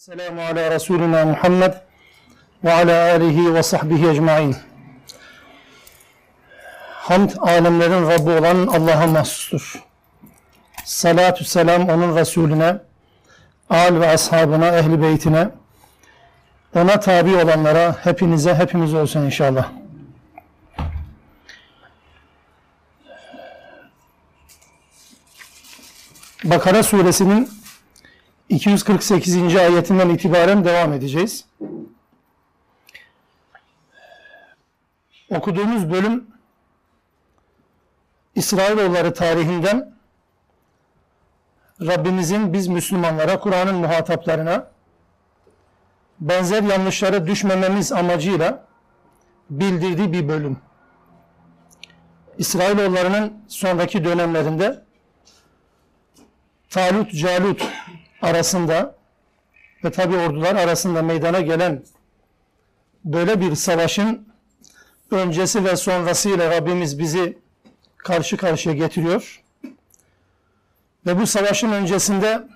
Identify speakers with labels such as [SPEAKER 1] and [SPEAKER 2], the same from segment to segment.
[SPEAKER 1] Selamu ala Resulina Muhammed ve ala alihi ve sahbihi ecmain. Hamd alemlerin Rabbi olan Allah'a mahsustur. Salatü selam onun Resulüne, al ve ashabına, ehli beytine, ona tabi olanlara, hepinize, hepimiz olsun inşallah. Bakara suresinin 248. ayetinden itibaren devam edeceğiz. Okuduğumuz bölüm İsrailoğulları tarihinden Rabbimizin biz Müslümanlara, Kur'an'ın muhataplarına benzer yanlışlara düşmememiz amacıyla bildirdiği bir bölüm. İsrailoğullarının sonraki dönemlerinde Talut Calut arasında ve tabi ordular arasında meydana gelen böyle bir savaşın öncesi ve sonrasıyla Rabbimiz bizi karşı karşıya getiriyor. Ve bu savaşın öncesinde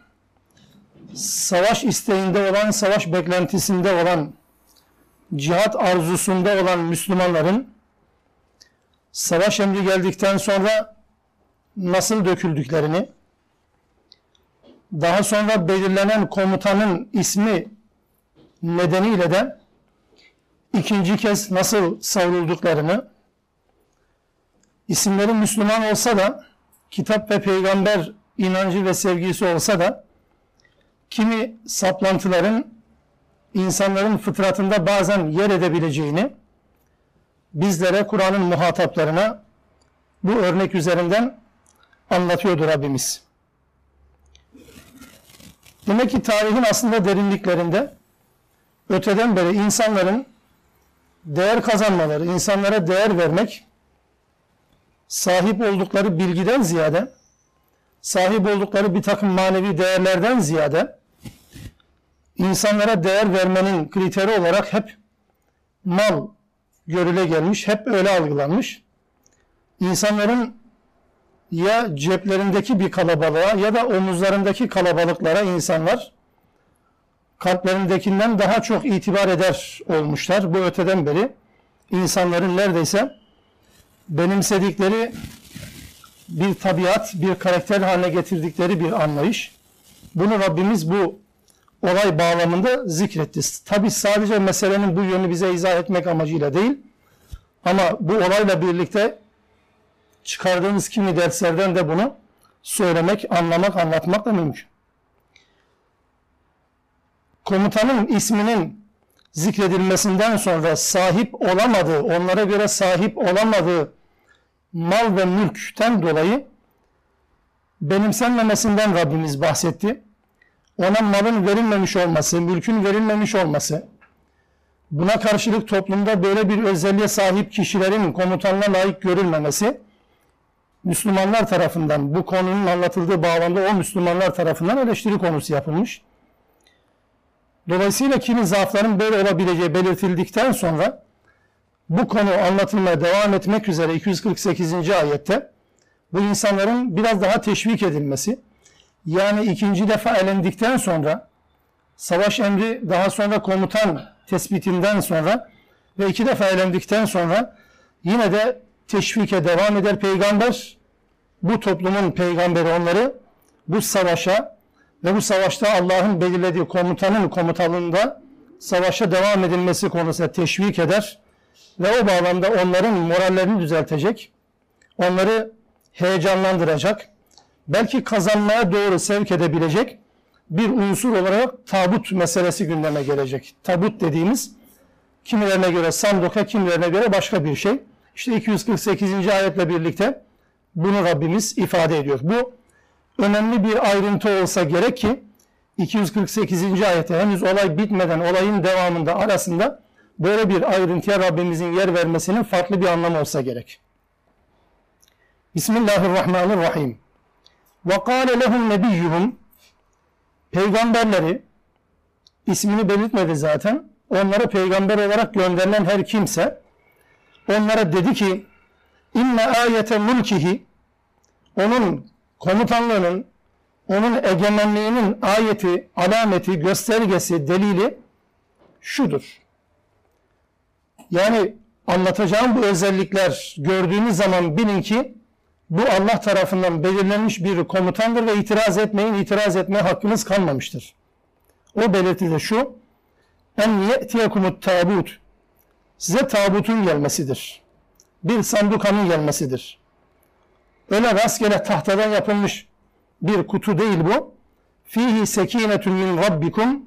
[SPEAKER 1] savaş isteğinde olan, savaş beklentisinde olan, cihat arzusunda olan Müslümanların savaş emri geldikten sonra nasıl döküldüklerini, daha sonra belirlenen komutanın ismi nedeniyle de ikinci kez nasıl savrulduklarını, isimleri Müslüman olsa da, kitap ve peygamber inancı ve sevgisi olsa da, kimi saplantıların insanların fıtratında bazen yer edebileceğini, bizlere, Kur'an'ın muhataplarına bu örnek üzerinden anlatıyordu Rabbimiz. Demek ki tarihin aslında derinliklerinde öteden beri insanların değer kazanmaları, insanlara değer vermek, sahip oldukları bilgiden ziyade, sahip oldukları bir takım manevi değerlerden ziyade, insanlara değer vermenin kriteri olarak hep mal görüle gelmiş, hep öyle algılanmış. İnsanların ya ceplerindeki bir kalabalığa ya da omuzlarındaki kalabalıklara insanlar kalplerindekinden daha çok itibar eder olmuşlar. Bu öteden beri insanların neredeyse benimsedikleri bir tabiat, bir karakter haline getirdikleri bir anlayış. Bunu Rabbimiz bu olay bağlamında zikretti. Tabi sadece meselenin bu yönünü bize izah etmek amacıyla değil ama bu olayla birlikte çıkardığımız kimi derslerden de bunu söylemek, anlamak, anlatmak da mümkün. Komutanın isminin zikredilmesinden sonra sahip olamadığı, onlara göre sahip olamadığı mal ve mülkten dolayı benimsenmemesinden Rabbimiz bahsetti. Ona malın verilmemiş olması, mülkün verilmemiş olması, buna karşılık toplumda böyle bir özelliğe sahip kişilerin komutanına layık görülmemesi, Müslümanlar tarafından bu konunun anlatıldığı bağlamda o Müslümanlar tarafından eleştiri konusu yapılmış. Dolayısıyla kimi zaafların böyle olabileceği belirtildikten sonra bu konu anlatılmaya devam etmek üzere 248. ayette bu insanların biraz daha teşvik edilmesi yani ikinci defa elendikten sonra savaş emri daha sonra komutan tespitinden sonra ve iki defa elendikten sonra yine de teşvike devam eder peygamber. Bu toplumun peygamberi onları bu savaşa ve bu savaşta Allah'ın belirlediği komutanın komutalığında savaşa devam edilmesi konusunda teşvik eder ve o bağlamda onların morallerini düzeltecek, onları heyecanlandıracak, belki kazanmaya doğru sevk edebilecek bir unsur olarak tabut meselesi gündeme gelecek. Tabut dediğimiz kimilerine göre sanduka, kimilerine göre başka bir şey. İşte 248. ayetle birlikte bunu Rabbimiz ifade ediyor. Bu önemli bir ayrıntı olsa gerek ki 248. ayette henüz olay bitmeden olayın devamında arasında böyle bir ayrıntıya Rabbimizin yer vermesinin farklı bir anlamı olsa gerek. Bismillahirrahmanirrahim. Ve kâle lehum nebiyyuhum Peygamberleri ismini belirtmedi zaten. Onlara peygamber olarak gönderilen her kimse onlara dedi ki inne ayete mulkihi onun komutanlığının onun egemenliğinin ayeti, alameti, göstergesi, delili şudur. Yani anlatacağım bu özellikler gördüğünüz zaman bilin ki bu Allah tarafından belirlenmiş bir komutandır ve itiraz etmeyin, itiraz etmeye hakkınız kalmamıştır. O belirti de şu, en ye'tiyekumut tabut, size tabutun gelmesidir. Bir sandukanın gelmesidir. Öyle rastgele tahtadan yapılmış bir kutu değil bu. Fihi sekinetun min rabbikum,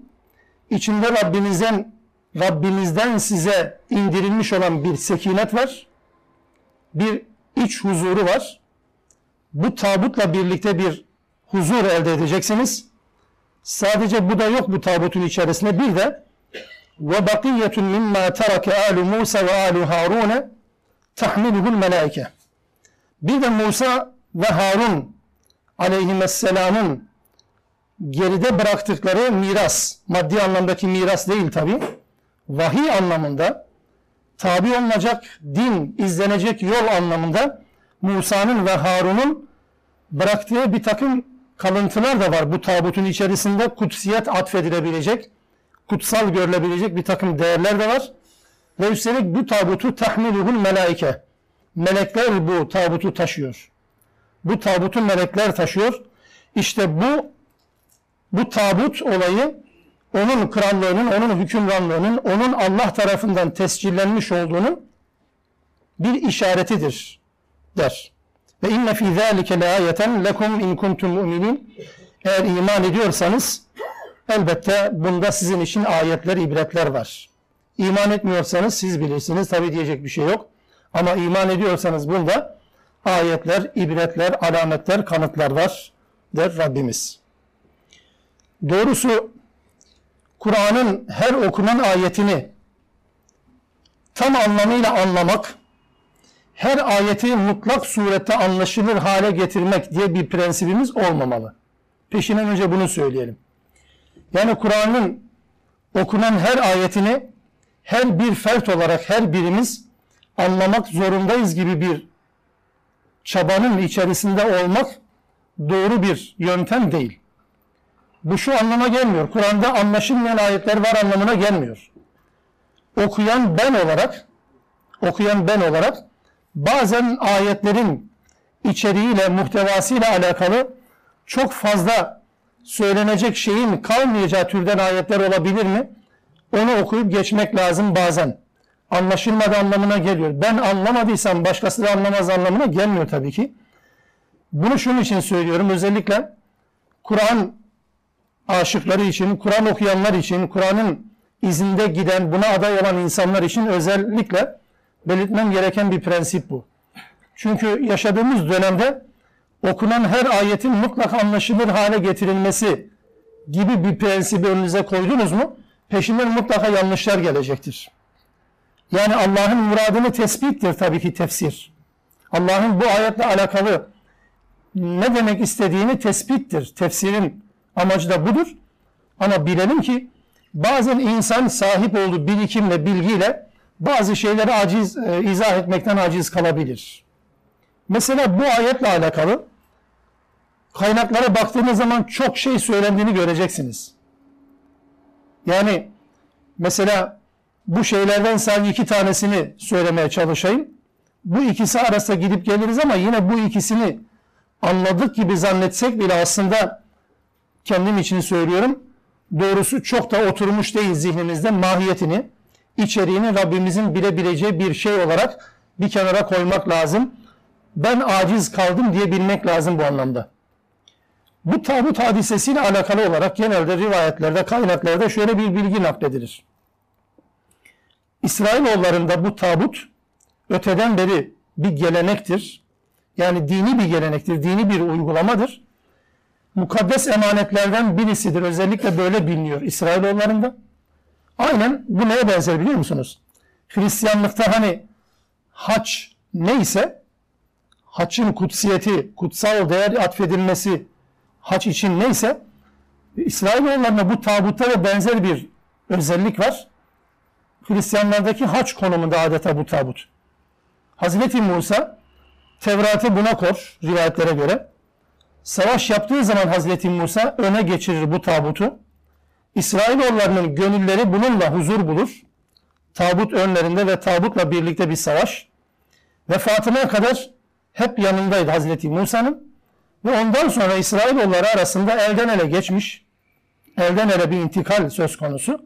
[SPEAKER 1] içinde Rabbinizden Rabbinizden size indirilmiş olan bir sekinet var. Bir iç huzuru var. Bu tabutla birlikte bir huzur elde edeceksiniz. Sadece bu da yok bu tabutun içerisinde. Bir de ve bakiyetun mimma terake alu Musa ve alu Harun tahmiluhul melaike. Bir de Musa ve Harun aleyhisselamın geride bıraktıkları miras, maddi anlamdaki miras değil tabi, vahiy anlamında tabi olunacak din, izlenecek yol anlamında Musa'nın ve Harun'un bıraktığı bir takım kalıntılar da var bu tabutun içerisinde kutsiyet atfedilebilecek, kutsal görülebilecek bir takım değerler de var. Ve üstelik bu tabutu tahmiluhul melaike. Melekler bu tabutu taşıyor. Bu tabutu melekler taşıyor. İşte bu bu tabut olayı onun krallığının, onun hükümranlığının, onun Allah tarafından tescillenmiş olduğunu bir işaretidir der. Ve inne fî zâlike leâyeten lekum in kuntum mu'minin. Eğer iman ediyorsanız elbette bunda sizin için ayetler, ibretler var. İman etmiyorsanız siz bilirsiniz. Tabi diyecek bir şey yok. Ama iman ediyorsanız bunda ayetler, ibretler, alametler, kanıtlar var der Rabbimiz. Doğrusu Kur'an'ın her okunan ayetini tam anlamıyla anlamak, her ayeti mutlak surette anlaşılır hale getirmek diye bir prensibimiz olmamalı. Peşinden önce bunu söyleyelim. Yani Kur'an'ın okunan her ayetini her bir fert olarak her birimiz anlamak zorundayız gibi bir çabanın içerisinde olmak doğru bir yöntem değil. Bu şu anlama gelmiyor. Kur'an'da anlaşılmayan ayetler var anlamına gelmiyor. Okuyan ben olarak okuyan ben olarak bazen ayetlerin içeriğiyle, muhtevasıyla alakalı çok fazla söylenecek şeyin kalmayacağı türden ayetler olabilir mi? Onu okuyup geçmek lazım bazen. Anlaşılmadı anlamına geliyor. Ben anlamadıysam başkası da anlamaz anlamına gelmiyor tabii ki. Bunu şunun için söylüyorum. Özellikle Kur'an aşıkları için, Kur'an okuyanlar için, Kur'an'ın izinde giden, buna aday olan insanlar için özellikle belirtmem gereken bir prensip bu. Çünkü yaşadığımız dönemde okunan her ayetin mutlak anlaşılır hale getirilmesi gibi bir prensibi önünüze koydunuz mu peşinden mutlaka yanlışlar gelecektir. Yani Allah'ın muradını tespittir tabii ki tefsir. Allah'ın bu ayetle alakalı ne demek istediğini tespittir. Tefsirin amacı da budur. Ama bilelim ki bazen insan sahip olduğu birikimle, bilgiyle bazı şeyleri aciz, e, izah etmekten aciz kalabilir. Mesela bu ayetle alakalı kaynaklara baktığınız zaman çok şey söylendiğini göreceksiniz. Yani mesela bu şeylerden sadece iki tanesini söylemeye çalışayım. Bu ikisi arasında gidip geliriz ama yine bu ikisini anladık gibi zannetsek bile aslında kendim için söylüyorum. Doğrusu çok da oturmuş değil zihnimizde mahiyetini, içeriğini Rabbimizin bilebileceği bir şey olarak bir kenara koymak lazım. Ben aciz kaldım diye bilmek lazım bu anlamda. Bu tabut hadisesiyle alakalı olarak genelde rivayetlerde, kaynaklarda şöyle bir bilgi nakledilir. İsrailoğullarında bu tabut öteden beri bir gelenektir. Yani dini bir gelenektir, dini bir uygulamadır. Mukaddes emanetlerden birisidir. Özellikle böyle biliniyor İsrailoğullarında. Aynen bu neye benzer biliyor musunuz? Hristiyanlıkta hani haç neyse haçın kutsiyeti, kutsal değer atfedilmesi haç için neyse İsrailoğullarına bu tabutta da benzer bir özellik var. Hristiyanlardaki haç konumunda adeta bu tabut. Hazreti Musa Tevrat'ı buna kor rivayetlere göre. Savaş yaptığı zaman Hazreti Musa öne geçirir bu tabutu. İsrailoğullarının gönülleri bununla huzur bulur. Tabut önlerinde ve tabutla birlikte bir savaş. Vefatına kadar hep yanındaydı Hazreti Musa'nın. Ve ondan sonra İsrailoğulları arasında elden ele geçmiş, elden ele bir intikal söz konusu.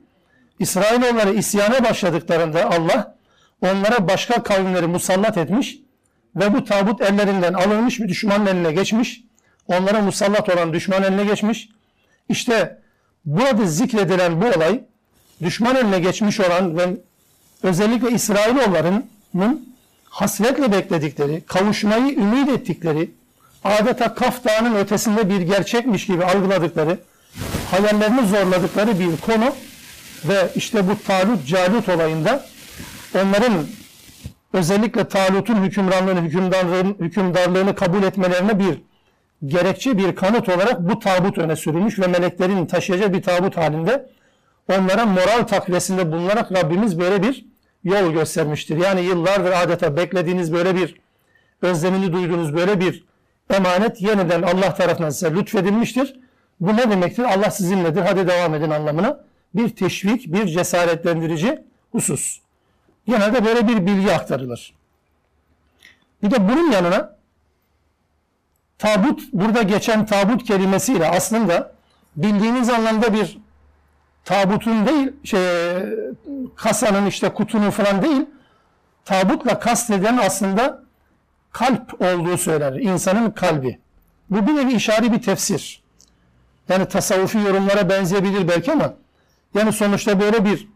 [SPEAKER 1] İsrailoğulları isyana başladıklarında Allah onlara başka kavimleri musallat etmiş ve bu tabut ellerinden alınmış bir düşmanın eline geçmiş. Onlara musallat olan düşman eline geçmiş. İşte burada zikredilen bu olay düşman eline geçmiş olan ve özellikle İsrailoğullarının hasretle bekledikleri, kavuşmayı ümit ettikleri, adeta Kaf Dağı'nın ötesinde bir gerçekmiş gibi algıladıkları, hayallerini zorladıkları bir konu ve işte bu Talut Calut olayında onların özellikle Talut'un hükümranlığını, hükümdarlığını, hükümdarlığını kabul etmelerine bir gerekçe, bir kanıt olarak bu tabut öne sürülmüş ve meleklerin taşıyacağı bir tabut halinde onlara moral takviyesinde bulunarak Rabbimiz böyle bir yol göstermiştir. Yani yıllardır adeta beklediğiniz böyle bir özlemini duyduğunuz böyle bir emanet yeniden Allah tarafından size lütfedilmiştir. Bu ne demektir? Allah sizinledir. Hadi devam edin anlamına. Bir teşvik, bir cesaretlendirici husus. Genelde böyle bir bilgi aktarılır. Bir de bunun yanına tabut, burada geçen tabut kelimesiyle aslında bildiğiniz anlamda bir tabutun değil, şey, kasanın işte kutunun falan değil, tabutla kasteden aslında kalp olduğu söylenir. İnsanın kalbi. Bu bir nevi işari bir tefsir. Yani tasavvufi yorumlara benzeyebilir belki ama yani sonuçta böyle bir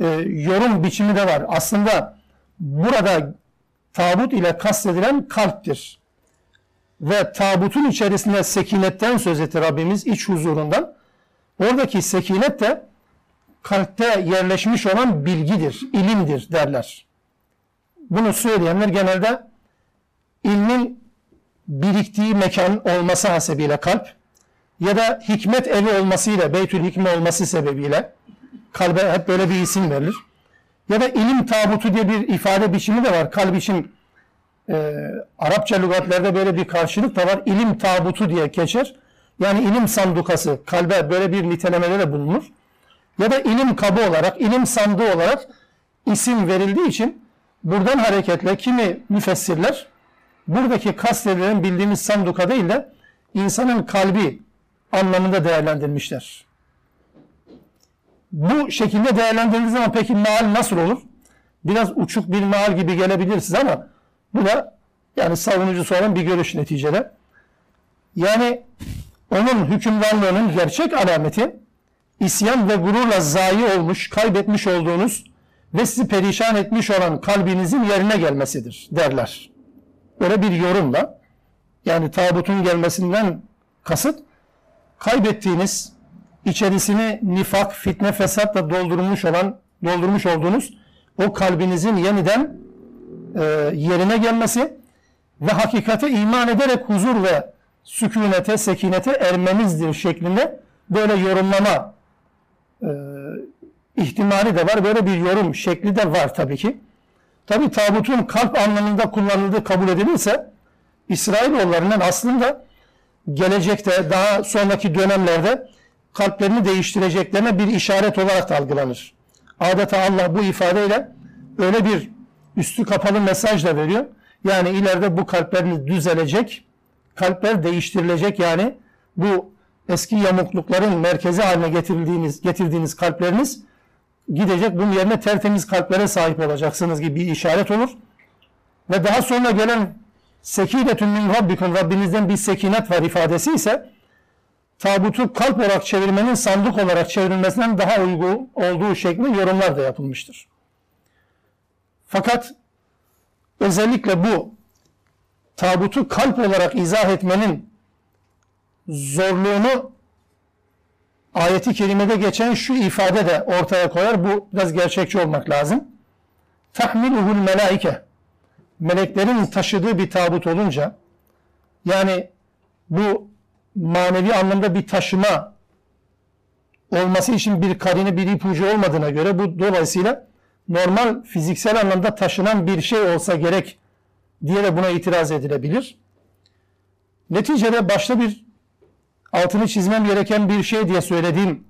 [SPEAKER 1] e, yorum biçimi de var. Aslında burada tabut ile kastedilen kalptir. Ve tabutun içerisinde sekinetten söz etti Rabbimiz iç huzurundan. Oradaki sekinet de kalpte yerleşmiş olan bilgidir, ilimdir derler. Bunu söyleyenler genelde ilmin biriktiği mekan olması hasebiyle kalp ya da hikmet evi olmasıyla, Beytül Hikme olması sebebiyle kalbe hep böyle bir isim verilir. Ya da ilim tabutu diye bir ifade biçimi de var. Kalp için e, Arapça lügatlerde böyle bir karşılık da var. İlim tabutu diye geçer. Yani ilim sandukası, kalbe böyle bir nitelemede de bulunur. Ya da ilim kabı olarak, ilim sandığı olarak isim verildiği için buradan hareketle kimi müfessirler buradaki kastedilen bildiğimiz sanduka değil de insanın kalbi anlamında değerlendirmişler. Bu şekilde değerlendirildiği zaman peki maal nasıl olur? Biraz uçuk bir maal gibi gelebilir size ama bu da yani savunucusu olan bir görüş neticede. Yani onun hükümranlığının gerçek alameti isyan ve gururla zayi olmuş, kaybetmiş olduğunuz ve sizi perişan etmiş olan kalbinizin yerine gelmesidir derler. Böyle bir yorumla yani tabutun gelmesinden kasıt kaybettiğiniz içerisini nifak, fitne, fesatla doldurmuş olan doldurmuş olduğunuz o kalbinizin yeniden e, yerine gelmesi ve hakikate iman ederek huzur ve sükunete, sekinete ermenizdir şeklinde böyle yorumlama e, ihtimali de var. Böyle bir yorum şekli de var tabii ki. Tabi tabutun kalp anlamında kullanıldığı kabul edilirse İsrailoğullarının aslında gelecekte daha sonraki dönemlerde kalplerini değiştireceklerine bir işaret olarak da algılanır. Adeta Allah bu ifadeyle öyle bir üstü kapalı mesaj da veriyor. Yani ileride bu kalpleriniz düzelecek, kalpler değiştirilecek yani bu eski yamuklukların merkezi haline getirdiğiniz getirdiğiniz kalpleriniz gidecek. Bunun yerine tertemiz kalplere sahip olacaksınız gibi bir işaret olur. Ve daha sonra gelen sekinetün min rabbikum Rabbinizden bir sekinet var ifadesi ise tabutu kalp olarak çevirmenin sandık olarak çevrilmesinden daha uygun olduğu şeklinde yorumlar da yapılmıştır. Fakat özellikle bu tabutu kalp olarak izah etmenin zorluğunu ayeti kerimede geçen şu ifade de ortaya koyar. Bu biraz gerçekçi olmak lazım. Tahmiluhul melaike. Meleklerin taşıdığı bir tabut olunca yani bu manevi anlamda bir taşıma olması için bir karine bir ipucu olmadığına göre bu dolayısıyla normal fiziksel anlamda taşınan bir şey olsa gerek diye de buna itiraz edilebilir. Neticede başta bir altını çizmem gereken bir şey diye söylediğim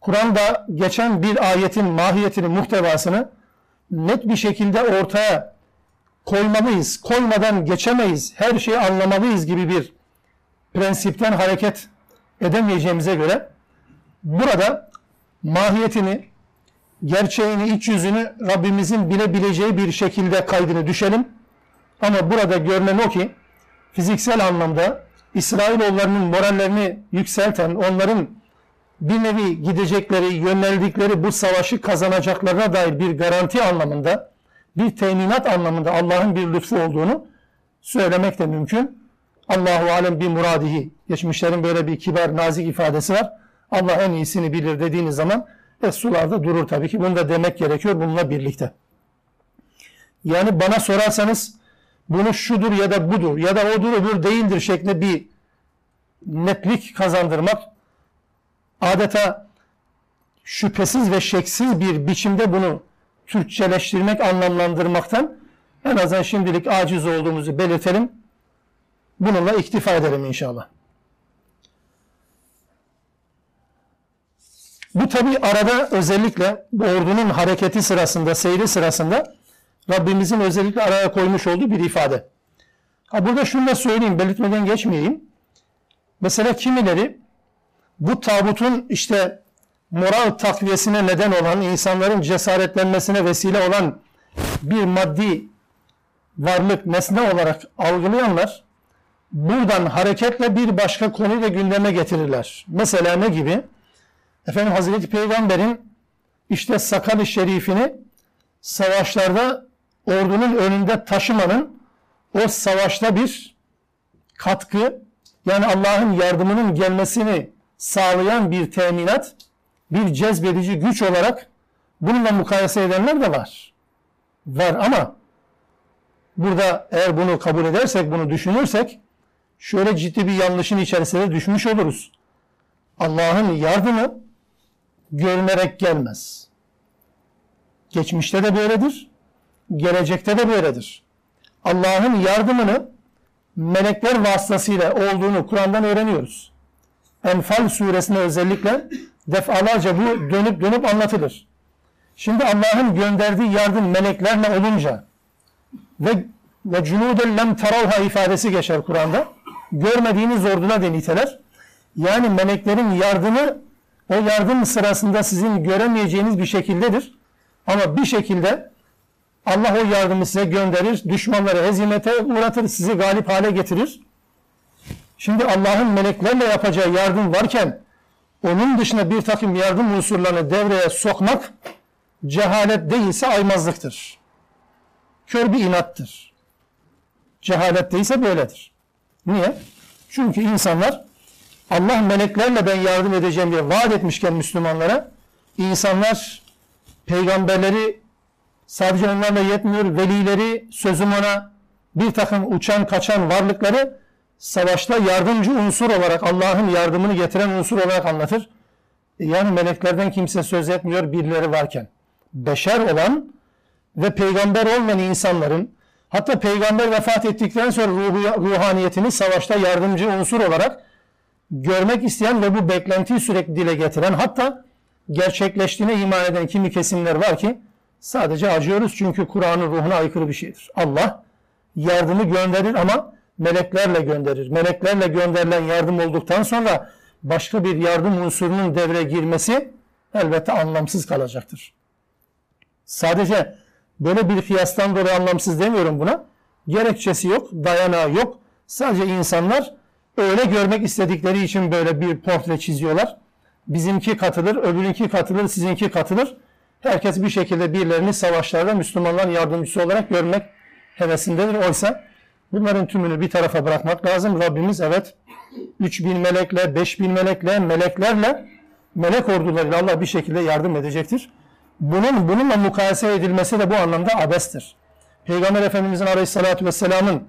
[SPEAKER 1] Kur'an'da geçen bir ayetin mahiyetini, muhtevasını net bir şekilde ortaya koymalıyız. Koymadan geçemeyiz. Her şeyi anlamalıyız gibi bir prensipten hareket edemeyeceğimize göre burada mahiyetini, gerçeğini, iç yüzünü Rabbimizin bilebileceği bir şekilde kaydını düşelim. Ama burada görünen o ki fiziksel anlamda İsrailoğullarının morallerini yükselten, onların bir nevi gidecekleri, yöneldikleri bu savaşı kazanacaklarına dair bir garanti anlamında, bir teminat anlamında Allah'ın bir lütfu olduğunu söylemek de mümkün. Allahu alem bir muradihi. Geçmişlerin böyle bir kibar, nazik ifadesi var. Allah en iyisini bilir dediğiniz zaman es sularda durur tabii ki. Bunu da demek gerekiyor bununla birlikte. Yani bana sorarsanız bunu şudur ya da budur ya da odur öbür değildir şeklinde bir netlik kazandırmak adeta şüphesiz ve şeksiz bir biçimde bunu Türkçeleştirmek, anlamlandırmaktan en azından şimdilik aciz olduğumuzu belirtelim. Bununla iktifa edelim inşallah. Bu tabi arada özellikle bu ordunun hareketi sırasında, seyri sırasında Rabbimizin özellikle araya koymuş olduğu bir ifade. Ha burada şunu da söyleyeyim, belirtmeden geçmeyeyim. Mesela kimileri bu tabutun işte moral takviyesine neden olan, insanların cesaretlenmesine vesile olan bir maddi varlık, nesne olarak algılayanlar buradan hareketle bir başka konuyu da gündeme getirirler. Mesela ne gibi? Efendim Hazreti Peygamber'in işte sakal-ı şerifini savaşlarda ordunun önünde taşımanın o savaşta bir katkı yani Allah'ın yardımının gelmesini sağlayan bir teminat, bir cezbedici güç olarak bununla mukayese edenler de var. Var ama burada eğer bunu kabul edersek, bunu düşünürsek şöyle ciddi bir yanlışın içerisine düşmüş oluruz. Allah'ın yardımı görünerek gelmez. Geçmişte de böyledir, gelecekte de böyledir. Allah'ın yardımını melekler vasıtasıyla olduğunu Kur'an'dan öğreniyoruz. Enfal suresinde özellikle defalarca bu dönüp dönüp anlatılır. Şimdi Allah'ın gönderdiği yardım meleklerle olunca ve ve cunuden lem taravha ifadesi geçer Kur'an'da. Görmediğiniz orduna de niteler. Yani meleklerin yardımı o yardım sırasında sizin göremeyeceğiniz bir şekildedir. Ama bir şekilde Allah o yardımı size gönderir, düşmanları hezimete uğratır, sizi galip hale getirir. Şimdi Allah'ın meleklerle yapacağı yardım varken onun dışında bir takım yardım unsurlarını devreye sokmak cehalet değilse aymazlıktır. Kör bir inattır. Cehalet değilse böyledir. Niye? Çünkü insanlar Allah meleklerle ben yardım edeceğim diye vaat etmişken Müslümanlara insanlar peygamberleri sadece onlarla yetmiyor velileri sözüm ona bir takım uçan kaçan varlıkları savaşta yardımcı unsur olarak Allah'ın yardımını getiren unsur olarak anlatır. E, yani meleklerden kimse söz etmiyor birileri varken. Beşer olan ve peygamber olmayan insanların hatta peygamber vefat ettikten sonra ruhu, ruhaniyetini savaşta yardımcı unsur olarak görmek isteyen ve bu beklentiyi sürekli dile getiren hatta gerçekleştiğine iman eden kimi kesimler var ki sadece acıyoruz çünkü Kur'an'ın ruhuna aykırı bir şeydir. Allah yardımı gönderir ama meleklerle gönderir. Meleklerle gönderilen yardım olduktan sonra başka bir yardım unsurunun devreye girmesi elbette anlamsız kalacaktır. Sadece böyle bir kıyastan dolayı anlamsız demiyorum buna. Gerekçesi yok, dayanağı yok. Sadece insanlar öyle görmek istedikleri için böyle bir portre çiziyorlar. Bizimki katılır, öbürünki katılır, sizinki katılır. Herkes bir şekilde birilerini savaşlarda Müslümanların yardımcısı olarak görmek hevesindedir. Oysa Bunların tümünü bir tarafa bırakmak lazım. Rabbimiz evet 3000 melekle, 5000 melekle, meleklerle, melek ordularıyla Allah bir şekilde yardım edecektir. Bunun bununla mukayese edilmesi de bu anlamda abestir. Peygamber Efendimizin Aleyhisselatü Vesselam'ın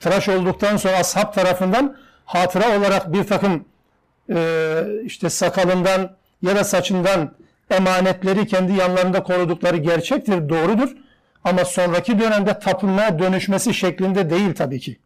[SPEAKER 1] tıraş olduktan sonra ashab tarafından hatıra olarak bir takım e, işte sakalından ya da saçından emanetleri kendi yanlarında korudukları gerçektir, doğrudur. Ama sonraki dönemde tapınmaya dönüşmesi şeklinde değil tabii ki.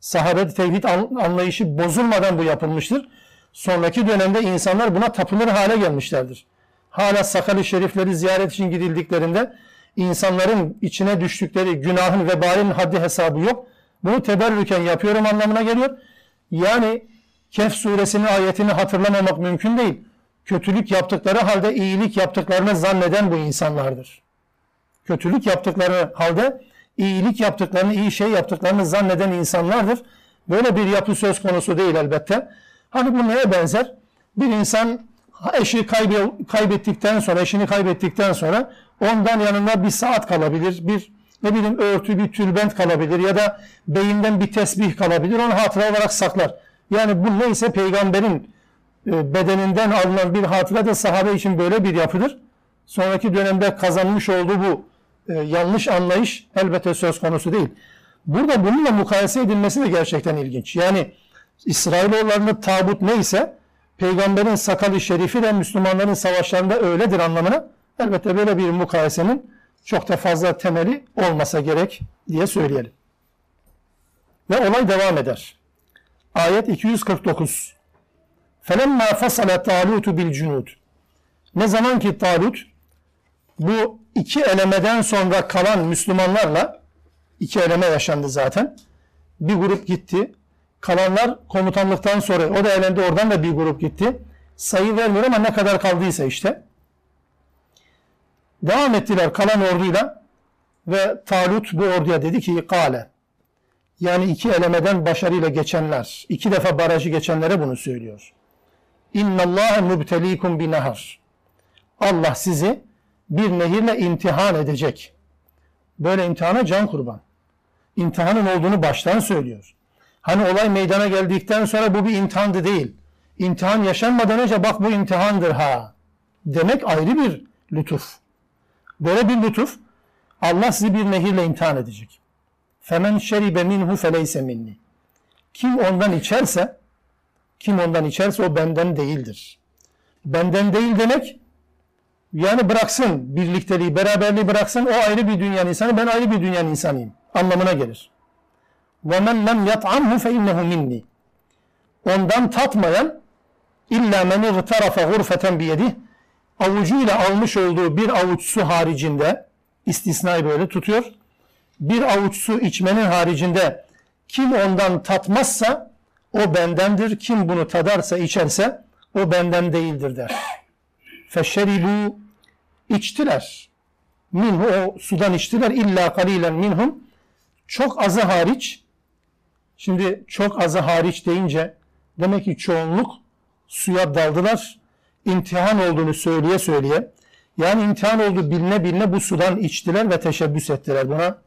[SPEAKER 1] Sahabe tevhid anlayışı bozulmadan bu yapılmıştır. Sonraki dönemde insanlar buna tapınır hale gelmişlerdir. Hala sakal şerifleri ziyaret için gidildiklerinde insanların içine düştükleri günahın vebalin haddi hesabı yok. Bunu teberrüken yapıyorum anlamına geliyor. Yani Kehf suresinin ayetini hatırlamamak mümkün değil. Kötülük yaptıkları halde iyilik yaptıklarını zanneden bu insanlardır. Kötülük yaptıkları halde iyilik yaptıklarını, iyi şey yaptıklarını zanneden insanlardır. Böyle bir yapı söz konusu değil elbette. Hani bu neye benzer? Bir insan eşi kaybettikten sonra, eşini kaybettikten sonra ondan yanında bir saat kalabilir, bir ne bileyim örtü, bir tülbent kalabilir ya da beyinden bir tesbih kalabilir. Onu hatıra olarak saklar. Yani bu neyse peygamberin bedeninden alınan bir hatıra da sahabe için böyle bir yapıdır. Sonraki dönemde kazanmış olduğu bu e, yanlış anlayış elbette söz konusu değil. Burada bununla mukayese edilmesi de gerçekten ilginç. Yani İsrailoğullarının tabut neyse peygamberin sakalı şerifi de Müslümanların savaşlarında öyledir anlamına elbette böyle bir mukayesenin çok da fazla temeli olmasa gerek diye söyleyelim. Ve olay devam eder. Ayet 249. Felemma fasala Talutu bil. Ne zaman ki Talut bu iki elemeden sonra kalan Müslümanlarla iki eleme yaşandı zaten. Bir grup gitti. Kalanlar komutanlıktan sonra o da elendi oradan da bir grup gitti. Sayı vermiyor ama ne kadar kaldıysa işte. Devam ettiler kalan orduyla ve Talut bu orduya dedi ki kale yani iki elemeden başarıyla geçenler, iki defa barajı geçenlere bunu söylüyor. Allah mubtelikum bi nahar. Allah sizi bir nehirle imtihan edecek. Böyle imtihana can kurban. İmtihanın olduğunu baştan söylüyor. Hani olay meydana geldikten sonra bu bir imtihandı değil. İmtihan yaşanmadan önce bak bu imtihandır ha. Demek ayrı bir lütuf. Böyle bir lütuf Allah sizi bir nehirle imtihan edecek. Femen şeribe minhu feleyse minni. Kim ondan içerse kim ondan içerse o benden değildir. Benden değil demek yani bıraksın birlikteliği, beraberliği bıraksın o ayrı bir dünyanın insanı, ben ayrı bir dünyanın insanıyım anlamına gelir. وَمَنْ لَمْ يَطْعَمْهُ فَاِنَّهُ minni. Ondan tatmayan illa men irtarafa gurfeten biyedih avucuyla almış olduğu bir avuç su haricinde istisnayı böyle tutuyor. Bir avuç su içmenin haricinde kim ondan tatmazsa o bendendir. Kim bunu tadarsa içerse o benden değildir der. Feşeribu içtiler. Minhu o sudan içtiler illa kalilen minhum. Çok azı hariç. Şimdi çok azı hariç deyince demek ki çoğunluk suya daldılar. İmtihan olduğunu söyleye söyleye yani imtihan oldu biline biline bu sudan içtiler ve teşebbüs ettiler buna.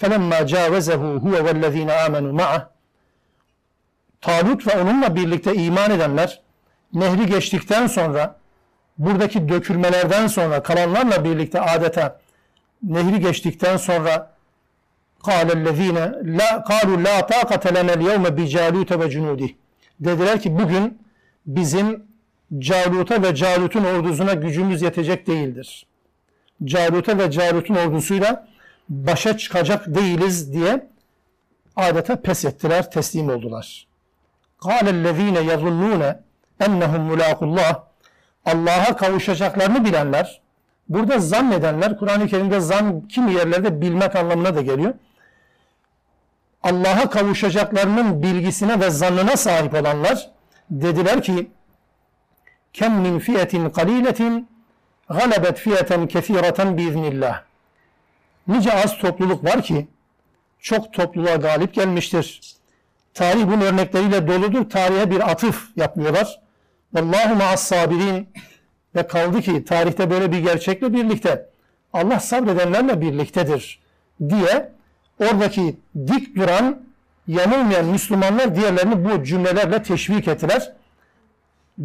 [SPEAKER 1] فَلَمَّا جَاوَزَهُ هُوَ وَالَّذ۪ينَ آمَنُوا مَعَهُ Tabut ve onunla birlikte iman edenler nehri geçtikten sonra buradaki dökülmelerden sonra kalanlarla birlikte adeta nehri geçtikten sonra kâlellezîne la kâlu la tâkate lenel yevme bi calûte ve. Dediler ki bugün bizim Calut'a ve Calut'un ordusuna gücümüz yetecek değildir. Calut'a ve Calut'un ordusuyla başa çıkacak değiliz diye adeta pes ettiler, teslim oldular.'' قَالَ الَّذ۪ينَ يَظُنُّونَ اَنَّهُمْ مُلَاقُ Allah'a kavuşacaklarını bilenler, burada zannedenler, Kur'an-ı Kerim'de zan kimi yerlerde bilmek anlamına da geliyor. Allah'a kavuşacaklarının bilgisine ve zannına sahip olanlar dediler ki kem min fiyetin kaliletin galebet fiyeten kesireten biiznillah. Nice az topluluk var ki çok topluluğa galip gelmiştir. Tarih bunun örnekleriyle doludur. Tarihe bir atıf yapmıyorlar. Vallahu ma'as sabirin ve kaldı ki tarihte böyle bir gerçekle birlikte Allah sabredenlerle birliktedir diye oradaki dik duran yanılmayan Müslümanlar diğerlerini bu cümlelerle teşvik ettiler.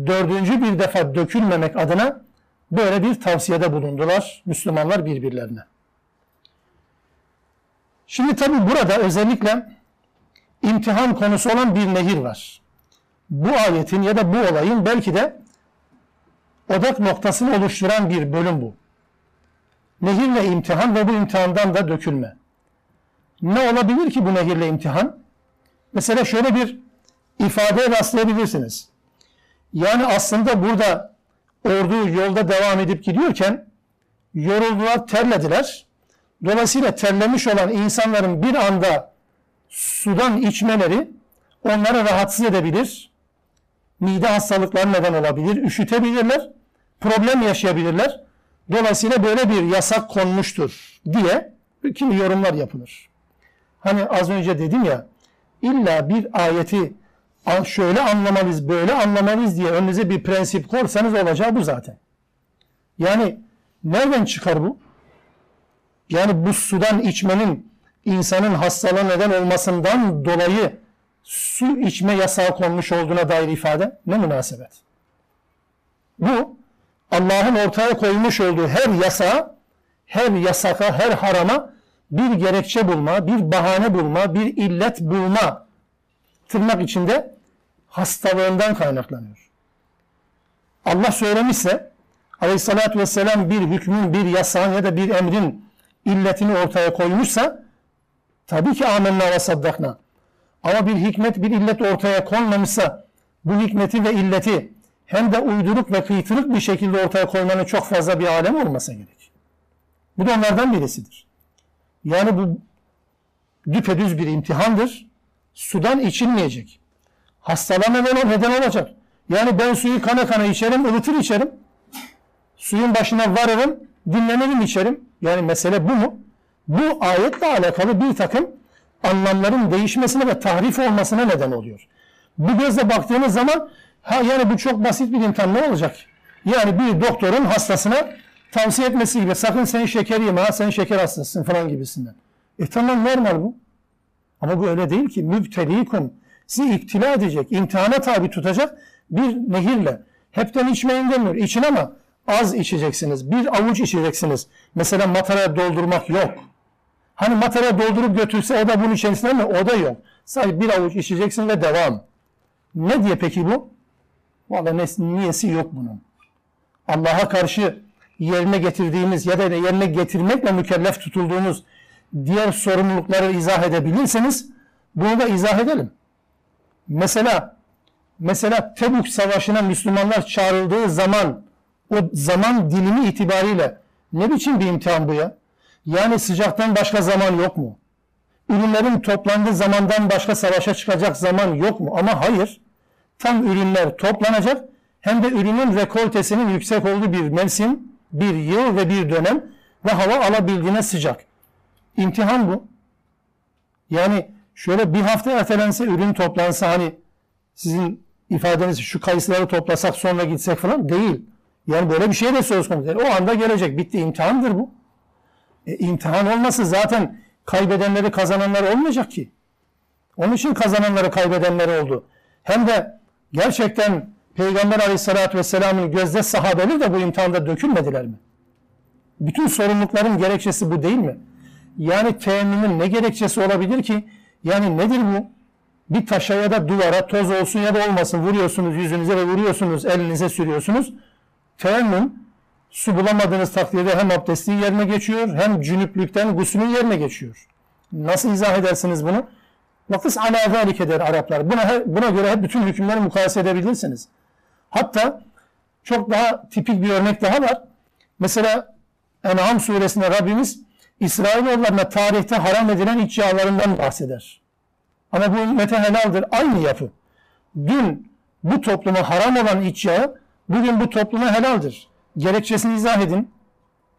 [SPEAKER 1] Dördüncü bir defa dökülmemek adına böyle bir tavsiyede bulundular Müslümanlar birbirlerine. Şimdi tabi burada özellikle imtihan konusu olan bir nehir var. Bu ayetin ya da bu olayın belki de odak noktasını oluşturan bir bölüm bu. Nehirle imtihan ve bu imtihandan da dökülme. Ne olabilir ki bu nehirle imtihan? Mesela şöyle bir ifadeye rastlayabilirsiniz. Yani aslında burada ordu yolda devam edip gidiyorken yoruldular, terlediler. Dolayısıyla terlemiş olan insanların bir anda sudan içmeleri onları rahatsız edebilir. Mide hastalıkları neden olabilir, üşütebilirler, problem yaşayabilirler. Dolayısıyla böyle bir yasak konmuştur diye kimi yorumlar yapılır. Hani az önce dedim ya, illa bir ayeti şöyle anlamalıyız, böyle anlamalıyız diye önünüze bir prensip korsanız olacağı bu zaten. Yani nereden çıkar bu? Yani bu sudan içmenin insanın hastalığa neden olmasından dolayı su içme yasağı konmuş olduğuna dair ifade ne münasebet? Bu Allah'ın ortaya koymuş olduğu her yasa, her yasaka, her harama bir gerekçe bulma, bir bahane bulma, bir illet bulma tırnak içinde hastalığından kaynaklanıyor. Allah söylemişse aleyhissalatü vesselam bir hükmün, bir yasağın ya da bir emrin illetini ortaya koymuşsa tabii ki amenna ve saddakna. Ama bir hikmet, bir illet ortaya konmamışsa bu hikmeti ve illeti hem de uyduruk ve kıytırık bir şekilde ortaya koymanın çok fazla bir alem olmasa gerek. Bu da onlardan birisidir. Yani bu düpedüz bir imtihandır. Sudan içilmeyecek. Hastalığa neden, neden olacak. Yani ben suyu kana kana içerim, ılıtır içerim. Suyun başına varırım, dinlenirim içerim. Yani mesele bu mu? Bu ayetle alakalı bir takım anlamların değişmesine ve tahrif olmasına neden oluyor. Bu gözle baktığınız zaman ha yani bu çok basit bir imtihan ne olacak? Yani bir doktorun hastasına tavsiye etmesi gibi sakın sen şeker yeme ha sen şeker hastasısın falan gibisinden. E tamam normal bu. Ama bu öyle değil ki. Mübtelikum. Sizi iptila edecek, imtihana tabi tutacak bir nehirle. Hepten içmeyin demiyor. İçin ama az içeceksiniz. Bir avuç içeceksiniz. Mesela matara doldurmak yok. Hani matara doldurup götürse o da bunun içerisinde mi? O da yok. Sadece bir avuç içeceksin ve devam. Ne diye peki bu? Vallahi niyesi yok bunun. Allah'a karşı yerine getirdiğimiz ya da yerine getirmekle mükellef tutulduğumuz diğer sorumlulukları izah edebilirseniz bunu da izah edelim. Mesela mesela Tebuk Savaşı'na Müslümanlar çağrıldığı zaman o zaman dilimi itibariyle ne biçim bir imtihan bu ya? Yani sıcaktan başka zaman yok mu? Ürünlerin toplandığı zamandan başka savaşa çıkacak zaman yok mu? Ama hayır. Tam ürünler toplanacak hem de ürünün rekoltesinin yüksek olduğu bir mevsim, bir yıl ve bir dönem ve hava alabildiğine sıcak. İmtihan bu. Yani şöyle bir hafta ertelense ürün toplansa hani sizin ifadeniz şu kayısıları toplasak sonra gitsek falan değil. Yani böyle bir şey de söz konusu. Yani o anda gelecek. Bitti. imtihandır bu. E, imtihan olması zaten kaybedenleri kazananlar olmayacak ki. Onun için kazananları kaybedenleri oldu. Hem de gerçekten Peygamber Aleyhisselatü Vesselam'ın gözde sahabeleri de bu imtihanda dökülmediler mi? Bütün sorumlulukların gerekçesi bu değil mi? Yani teyemmümün ne gerekçesi olabilir ki? Yani nedir bu? Bir taşa ya da duvara toz olsun ya da olmasın vuruyorsunuz yüzünüze ve vuruyorsunuz elinize sürüyorsunuz. Teyemmüm su bulamadığınız takdirde hem abdestin yerine geçiyor hem cünüplükten guslün yerine geçiyor. Nasıl izah edersiniz bunu? Vakıs ala zalik eder Araplar. Buna, buna göre bütün hükümleri mukayese edebilirsiniz. Hatta çok daha tipik bir örnek daha var. Mesela En'am suresinde Rabbimiz İsrailoğullarına tarihte haram edilen iç yağlarından bahseder. Ama bu ümmete helaldir. Aynı yapı. Dün bu topluma haram olan iç yağı bugün bu topluma helaldir. Gerekçesini izah edin.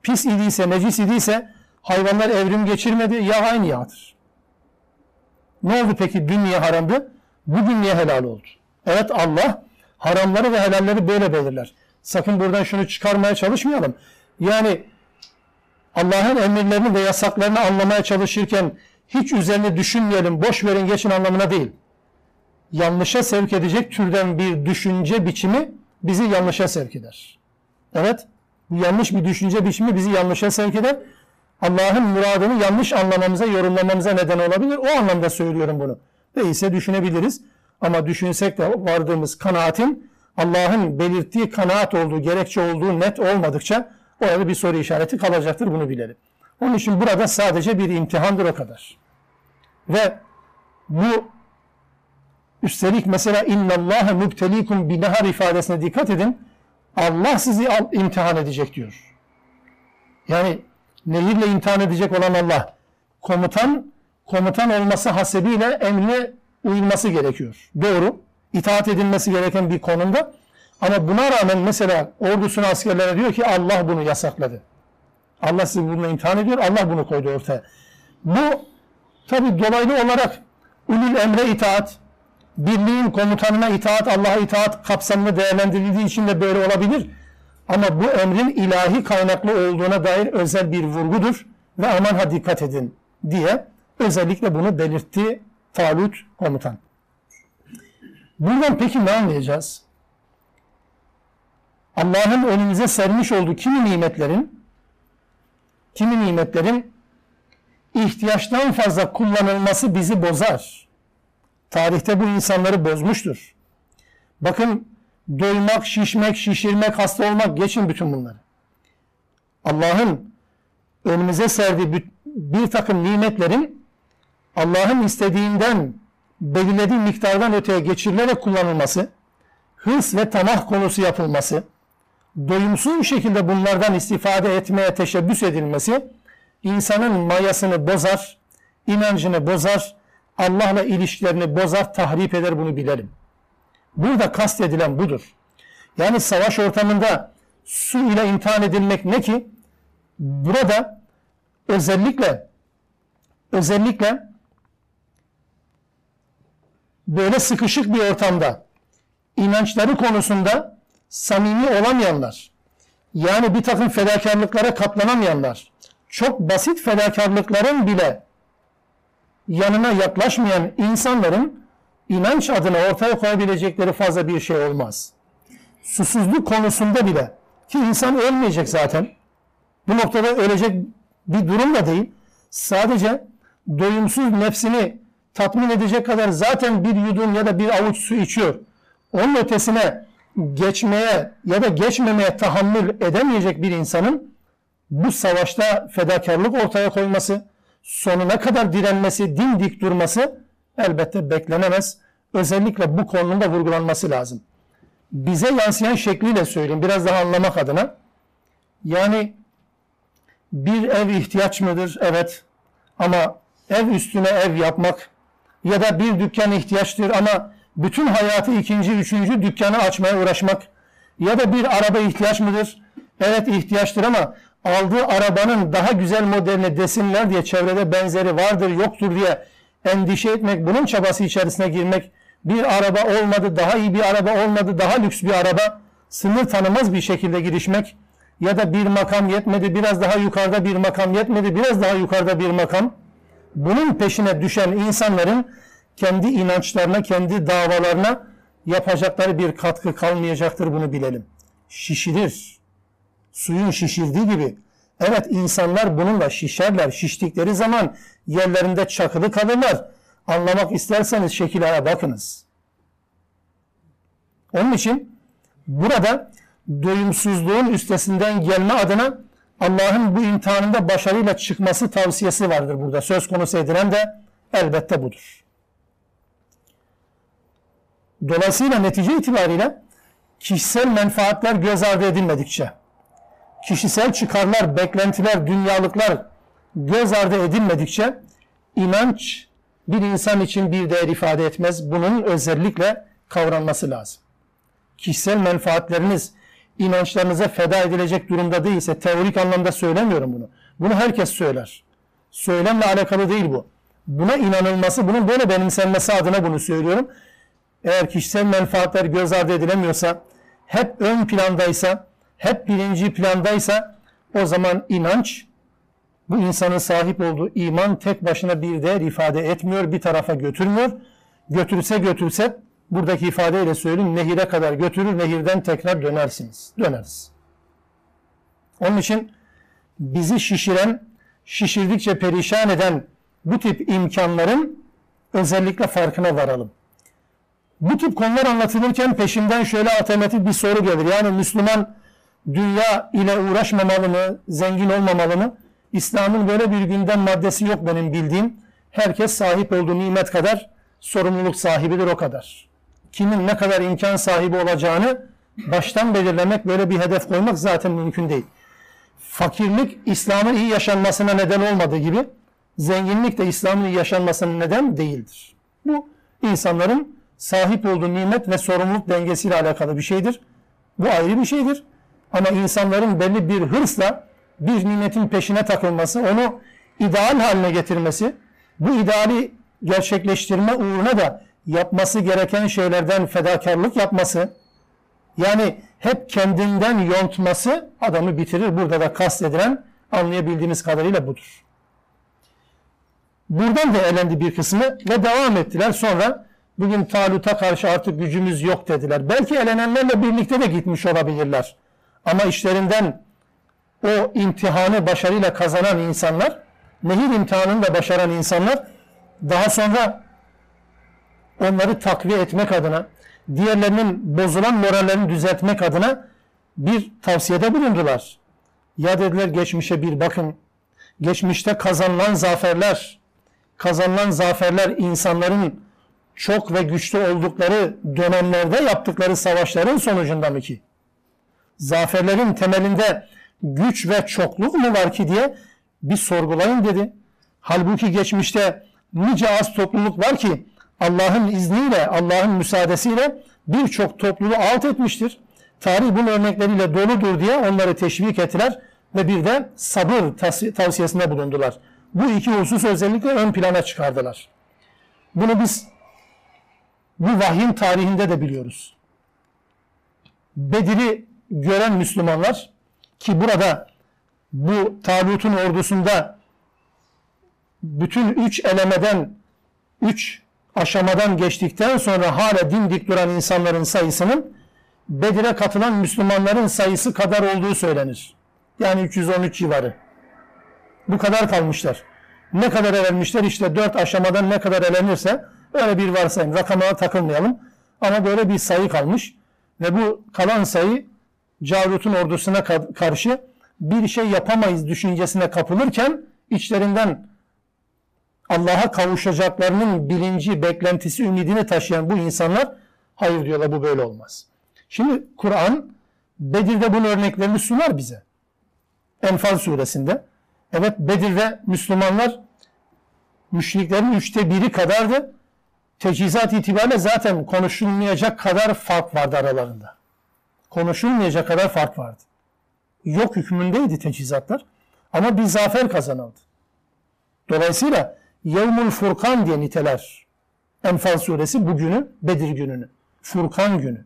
[SPEAKER 1] Pis idiyse, necis idiyse hayvanlar evrim geçirmedi. Ya aynı yağdır. Ne oldu peki? Dün niye haramdı? Bugün niye helal oldu? Evet Allah haramları ve helalleri böyle belirler. Sakın buradan şunu çıkarmaya çalışmayalım. Yani Allah'ın emirlerini ve yasaklarını anlamaya çalışırken hiç üzerine düşünmeyelim, boş verin geçin anlamına değil. Yanlışa sevk edecek türden bir düşünce biçimi bizi yanlışa sevk eder. Evet, bu yanlış bir düşünce biçimi bizi yanlışa sevk eder. Allah'ın muradını yanlış anlamamıza, yorumlamamıza neden olabilir. O anlamda söylüyorum bunu. Değilse düşünebiliriz. Ama düşünsek de vardığımız kanaatin Allah'ın belirttiği kanaat olduğu, gerekçe olduğu net olmadıkça Orada bir soru işareti kalacaktır bunu bilelim. Onun için burada sadece bir imtihandır o kadar. Ve bu Üstelik mesela innallâhe mübtelikum binehar ifadesine dikkat edin. Allah sizi imtihan edecek diyor. Yani nehirle imtihan edecek olan Allah. Komutan, komutan olması hasebiyle emrine uyulması gerekiyor. Doğru. İtaat edilmesi gereken bir konumda. Ama buna rağmen mesela ordusuna askerlere diyor ki Allah bunu yasakladı. Allah sizi bununla imtihan ediyor. Allah bunu koydu ortaya. Bu tabi dolaylı olarak ulul emre itaat, birliğin komutanına itaat, Allah'a itaat kapsamını değerlendirildiği için de böyle olabilir. Ama bu emrin ilahi kaynaklı olduğuna dair özel bir vurgudur ve aman ha dikkat edin diye özellikle bunu belirtti Talut komutan. Buradan peki ne anlayacağız? Allah'ın önümüze sermiş olduğu kimi nimetlerin kimi nimetlerin ihtiyaçtan fazla kullanılması bizi bozar. Tarihte bu insanları bozmuştur. Bakın doymak, şişmek, şişirmek, hasta olmak geçin bütün bunları. Allah'ın önümüze serdiği bir takım nimetlerin Allah'ın istediğinden belirlediği miktardan öteye geçirilerek kullanılması, hırs ve tamah konusu yapılması, doyumsuz şekilde bunlardan istifade etmeye teşebbüs edilmesi, insanın mayasını bozar, inancını bozar, Allah'la ilişkilerini bozar, tahrip eder bunu bilelim. Burada kastedilen budur. Yani savaş ortamında su ile imtihan edilmek ne ki? Burada özellikle özellikle böyle sıkışık bir ortamda inançları konusunda samimi olamayanlar, yani bir takım fedakarlıklara katlanamayanlar, çok basit fedakarlıkların bile yanına yaklaşmayan insanların inanç adına ortaya koyabilecekleri fazla bir şey olmaz. Susuzluk konusunda bile ki insan ölmeyecek zaten. Bu noktada ölecek bir durum da değil. Sadece doyumsuz nefsini tatmin edecek kadar zaten bir yudum ya da bir avuç su içiyor. Onun ötesine geçmeye ya da geçmemeye tahammül edemeyecek bir insanın bu savaşta fedakarlık ortaya koyması, sonuna kadar direnmesi, dimdik durması elbette beklenemez. Özellikle bu konunun da vurgulanması lazım. Bize yansıyan şekliyle söyleyeyim biraz daha anlamak adına. Yani bir ev ihtiyaç mıdır? Evet. Ama ev üstüne ev yapmak ya da bir dükkan ihtiyaçtır ama bütün hayatı ikinci, üçüncü dükkanı açmaya uğraşmak ya da bir araba ihtiyaç mıdır? Evet ihtiyaçtır ama aldığı arabanın daha güzel modeline desinler diye çevrede benzeri vardır yoktur diye endişe etmek, bunun çabası içerisine girmek, bir araba olmadı, daha iyi bir araba olmadı, daha lüks bir araba, sınır tanımaz bir şekilde girişmek ya da bir makam yetmedi, biraz daha yukarıda bir makam yetmedi, biraz daha yukarıda bir makam. Bunun peşine düşen insanların kendi inançlarına, kendi davalarına yapacakları bir katkı kalmayacaktır bunu bilelim. Şişirir. Suyun şişirdiği gibi. Evet insanlar bununla şişerler. Şiştikleri zaman yerlerinde çakılı kalırlar. Anlamak isterseniz şekillere bakınız. Onun için burada doyumsuzluğun üstesinden gelme adına Allah'ın bu imtihanında başarıyla çıkması tavsiyesi vardır burada. Söz konusu edilen de elbette budur. Dolayısıyla netice itibariyle kişisel menfaatler göz ardı edilmedikçe, kişisel çıkarlar, beklentiler, dünyalıklar göz ardı edilmedikçe inanç bir insan için bir değer ifade etmez. Bunun özellikle kavranması lazım. Kişisel menfaatleriniz inançlarınıza feda edilecek durumda değilse teorik anlamda söylemiyorum bunu. Bunu herkes söyler. Söylemle alakalı değil bu. Buna inanılması, bunun böyle benimsenmesi adına bunu söylüyorum. Eğer kişisel menfaatler göz ardı edilemiyorsa, hep ön plandaysa, hep birinci plandaysa o zaman inanç bu insanın sahip olduğu iman tek başına bir değer ifade etmiyor, bir tarafa götürmüyor. Götürse götürse buradaki ifadeyle söyleyeyim nehire kadar götürür, nehirden tekrar dönersiniz. Döneriz. Onun için bizi şişiren, şişirdikçe perişan eden bu tip imkanların özellikle farkına varalım. Bu tip konular anlatılırken peşimden şöyle alternatif bir soru gelir. Yani Müslüman dünya ile uğraşmamalı mı, zengin olmamalı mı? İslam'ın böyle bir gündem maddesi yok benim bildiğim. Herkes sahip olduğu nimet kadar sorumluluk sahibidir o kadar. Kimin ne kadar imkan sahibi olacağını baştan belirlemek, böyle bir hedef koymak zaten mümkün değil. Fakirlik İslam'ın iyi yaşanmasına neden olmadığı gibi zenginlik de İslam'ın iyi yaşanmasına neden değildir. Bu insanların sahip olduğu nimet ve sorumluluk dengesiyle alakalı bir şeydir. Bu ayrı bir şeydir. Ama insanların belli bir hırsla bir nimetin peşine takılması, onu ideal haline getirmesi, bu ideali gerçekleştirme uğruna da yapması gereken şeylerden fedakarlık yapması, yani hep kendinden yontması adamı bitirir. Burada da kastedilen anlayabildiğimiz kadarıyla budur. Buradan da elendi bir kısmı ve devam ettiler. Sonra bugün Talut'a karşı artık gücümüz yok dediler. Belki elenenlerle birlikte de gitmiş olabilirler. Ama işlerinden o imtihanı başarıyla kazanan insanlar, nehir imtihanını da başaran insanlar daha sonra onları takviye etmek adına, diğerlerinin bozulan morallerini düzeltmek adına bir tavsiyede bulundular. Ya dediler geçmişe bir bakın. Geçmişte kazanılan zaferler, kazanılan zaferler insanların çok ve güçlü oldukları dönemlerde yaptıkları savaşların sonucunda mı ki? Zaferlerin temelinde güç ve çokluk mu var ki diye bir sorgulayın dedi. Halbuki geçmişte nice az topluluk var ki Allah'ın izniyle, Allah'ın müsaadesiyle birçok topluluğu alt etmiştir. Tarih bunun örnekleriyle doludur diye onları teşvik ettiler ve bir de sabır tavsiyesinde bulundular. Bu iki husus özellikle ön plana çıkardılar. Bunu biz bu vahyin tarihinde de biliyoruz. Bedir'i gören Müslümanlar ki burada bu Talut'un ordusunda bütün üç elemeden, üç aşamadan geçtikten sonra hala dimdik duran insanların sayısının Bedir'e katılan Müslümanların sayısı kadar olduğu söylenir. Yani 313 civarı. Bu kadar kalmışlar. Ne kadar elenmişler? İşte dört aşamadan ne kadar elenirse öyle bir varsayım. Rakamlara takılmayalım. Ama böyle bir sayı kalmış. Ve bu kalan sayı Calut'un ordusuna karşı bir şey yapamayız düşüncesine kapılırken içlerinden Allah'a kavuşacaklarının bilinci, beklentisi, ümidini taşıyan bu insanlar hayır diyorlar bu böyle olmaz. Şimdi Kur'an Bedir'de bunun örneklerini sunar bize. Enfal suresinde. Evet Bedir'de Müslümanlar müşriklerin üçte biri kadardı. Teçhizat itibariyle zaten konuşulmayacak kadar fark vardı aralarında. Konuşulmayacak kadar fark vardı. Yok hükmündeydi teçhizatlar. Ama bir zafer kazanıldı. Dolayısıyla Yevmul Furkan diye niteler. Enfal suresi bugünü, Bedir gününü. Furkan günü.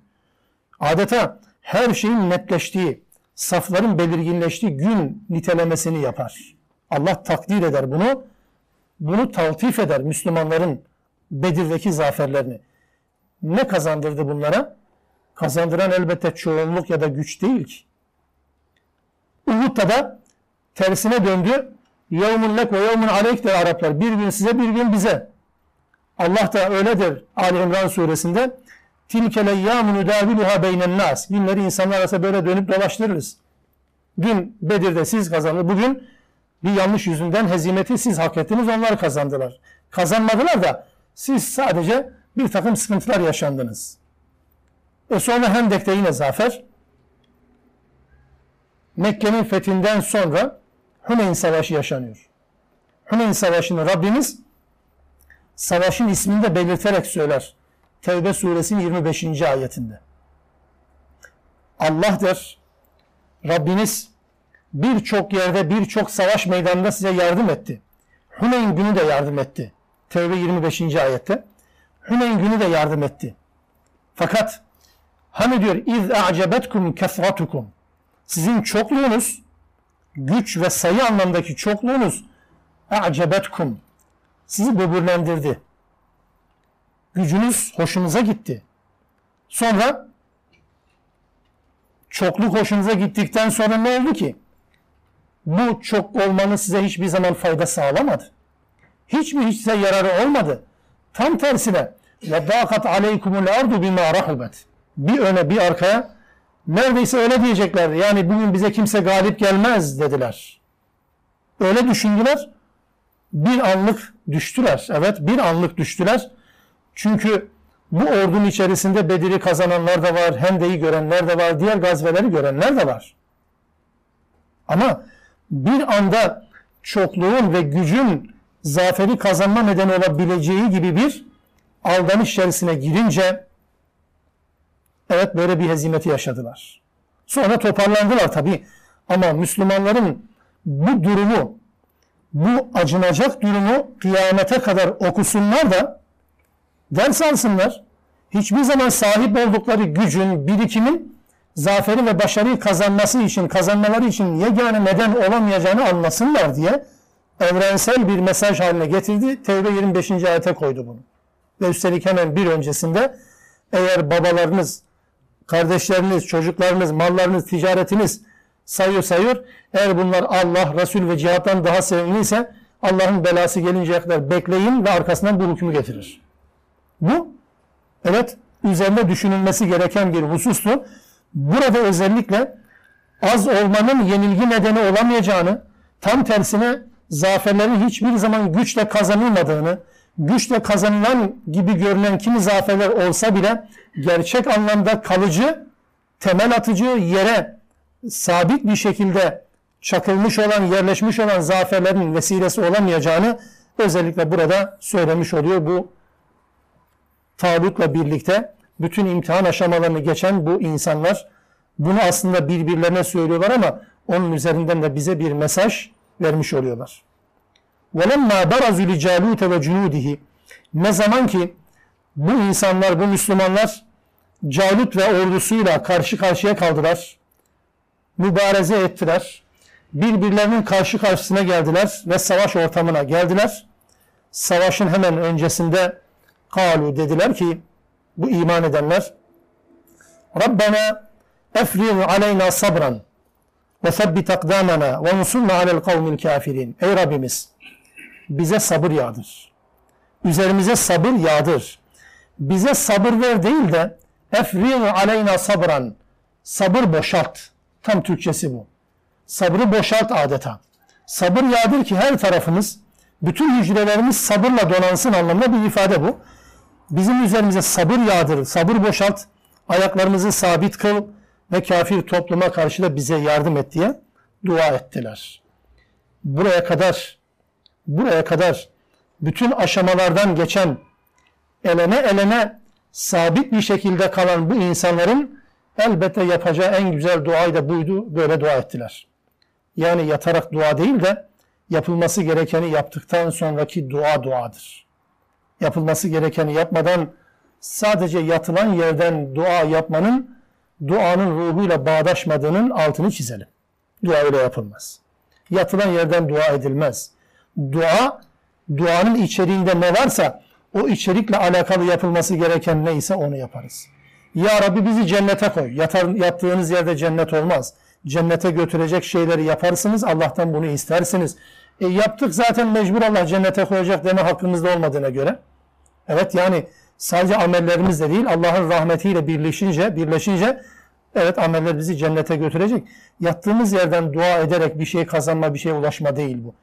[SPEAKER 1] Adeta her şeyin netleştiği, safların belirginleştiği gün nitelemesini yapar. Allah takdir eder bunu. Bunu taltif eder Müslümanların Bedir'deki zaferlerini. Ne kazandırdı bunlara? Kazandıran elbette çoğunluk ya da güç değil ki. Uhud'da da tersine döndü. Yevmun lek ve yevmun aleyk der Araplar. Bir gün size bir gün bize. Allah da öyledir Ali İmran suresinde. Tilke leyyâmu nüdâviluhâ beynen nas. Günleri insanlar arasında böyle dönüp dolaştırırız. Dün Bedir'de siz kazandınız. Bugün bir yanlış yüzünden hezimeti siz hak ettiniz. Onlar kazandılar. Kazanmadılar da siz sadece bir takım sıkıntılar yaşandınız. E sonra Hendek'te yine zafer. Mekke'nin fethinden sonra Huneyn Savaşı yaşanıyor. Huneyn Savaşı'nı Rabbimiz savaşın ismini de belirterek söyler. Tevbe suresinin 25. ayetinde. Allah der, Rabbiniz birçok yerde birçok savaş meydanında size yardım etti. Huneyn günü de yardım etti. Tevbe 25. ayette. Huneyn günü de yardım etti. Fakat hani diyor iz a'cebetkum kesratukum sizin çokluğunuz güç ve sayı anlamdaki çokluğunuz a'cebetkum sizi böbürlendirdi. Gücünüz hoşunuza gitti. Sonra çokluk hoşunuza gittikten sonra ne oldu ki? Bu çok olmanın size hiçbir zaman fayda sağlamadı. Hiç mi hiç size yararı olmadı? Tam tersine ve dakat aleykumul ardu bima rahubet. Bir öne bir arkaya neredeyse öyle diyeceklerdi. Yani bugün bize kimse galip gelmez dediler. Öyle düşündüler. Bir anlık düştüler. Evet bir anlık düştüler. Çünkü bu ordunun içerisinde Bedir'i kazananlar da var, Hende'yi görenler de var, diğer gazveleri görenler de var. Ama bir anda çokluğun ve gücün zaferi kazanma nedeni olabileceği gibi bir aldanış içerisine girince evet böyle bir hezimeti yaşadılar. Sonra toparlandılar tabi. Ama Müslümanların bu durumu, bu acınacak durumu kıyamete kadar okusunlar da ders alsınlar. Hiçbir zaman sahip oldukları gücün, birikimin zaferi ve başarıyı kazanması için, kazanmaları için yegane neden olamayacağını anlasınlar diye evrensel bir mesaj haline getirdi. Tevbe 25. ayete koydu bunu. Ve üstelik hemen bir öncesinde eğer babalarınız, kardeşleriniz, çocuklarınız, mallarınız, ticaretiniz sayıyor sayıyor. Eğer bunlar Allah, Resul ve cihattan daha sevimliyse Allah'ın belası gelinceye kadar bekleyin ve arkasından bu hükmü getirir. Bu evet üzerinde düşünülmesi gereken bir husustu. Burada özellikle az olmanın yenilgi nedeni olamayacağını, tam tersine zaferlerin hiçbir zaman güçle kazanılmadığını, güçle kazanılan gibi görünen kimi zaferler olsa bile gerçek anlamda kalıcı, temel atıcı yere sabit bir şekilde çakılmış olan, yerleşmiş olan zaferlerin vesilesi olamayacağını özellikle burada söylemiş oluyor bu Talut'la birlikte bütün imtihan aşamalarını geçen bu insanlar bunu aslında birbirlerine söylüyorlar ama onun üzerinden de bize bir mesaj vermiş oluyorlar. وَلَمَّا بَرَزُ لِجَالُوتَ وَجُنُودِهِ Ne zaman ki bu insanlar, bu Müslümanlar Calut ve ordusuyla karşı karşıya kaldılar, mübareze ettiler, birbirlerinin karşı karşısına geldiler ve savaş ortamına geldiler. Savaşın hemen öncesinde kalu dediler ki bu iman edenler Rabbena efriz aleyna sabran ve sebbit akdamana ve unsurna alel kavmil kafirin. Ey Rabbimiz bize sabır yağdır. Üzerimize sabır yağdır. Bize sabır ver değil de efriz aleyna sabran. Sabır boşalt. Tam Türkçesi bu. Sabrı boşalt adeta. Sabır yağdır ki her tarafımız, bütün hücrelerimiz sabırla donansın anlamında bir ifade bu. Bizim üzerimize sabır yağdır, sabır boşalt, ayaklarımızı sabit kıl ve kafir topluma karşı da bize yardım et diye dua ettiler. Buraya kadar buraya kadar bütün aşamalardan geçen elene elene sabit bir şekilde kalan bu insanların elbette yapacağı en güzel duayı da buydu. Böyle dua ettiler. Yani yatarak dua değil de yapılması gerekeni yaptıktan sonraki dua duadır. Yapılması gerekeni yapmadan sadece yatılan yerden dua yapmanın duanın ruhuyla bağdaşmadığının altını çizelim. Dua öyle yapılmaz. Yatılan yerden dua edilmez. Dua, duanın içeriğinde ne varsa o içerikle alakalı yapılması gereken neyse onu yaparız. Ya Rabbi bizi cennete koy. Yatar, yattığınız yerde cennet olmaz. Cennete götürecek şeyleri yaparsınız. Allah'tan bunu istersiniz. E yaptık zaten mecbur Allah cennete koyacak deme hakkımızda olmadığına göre. Evet yani sadece amellerimizle değil Allah'ın rahmetiyle birleşince, birleşince evet ameller bizi cennete götürecek. Yattığımız yerden dua ederek bir şey kazanma, bir şeye ulaşma değil bu.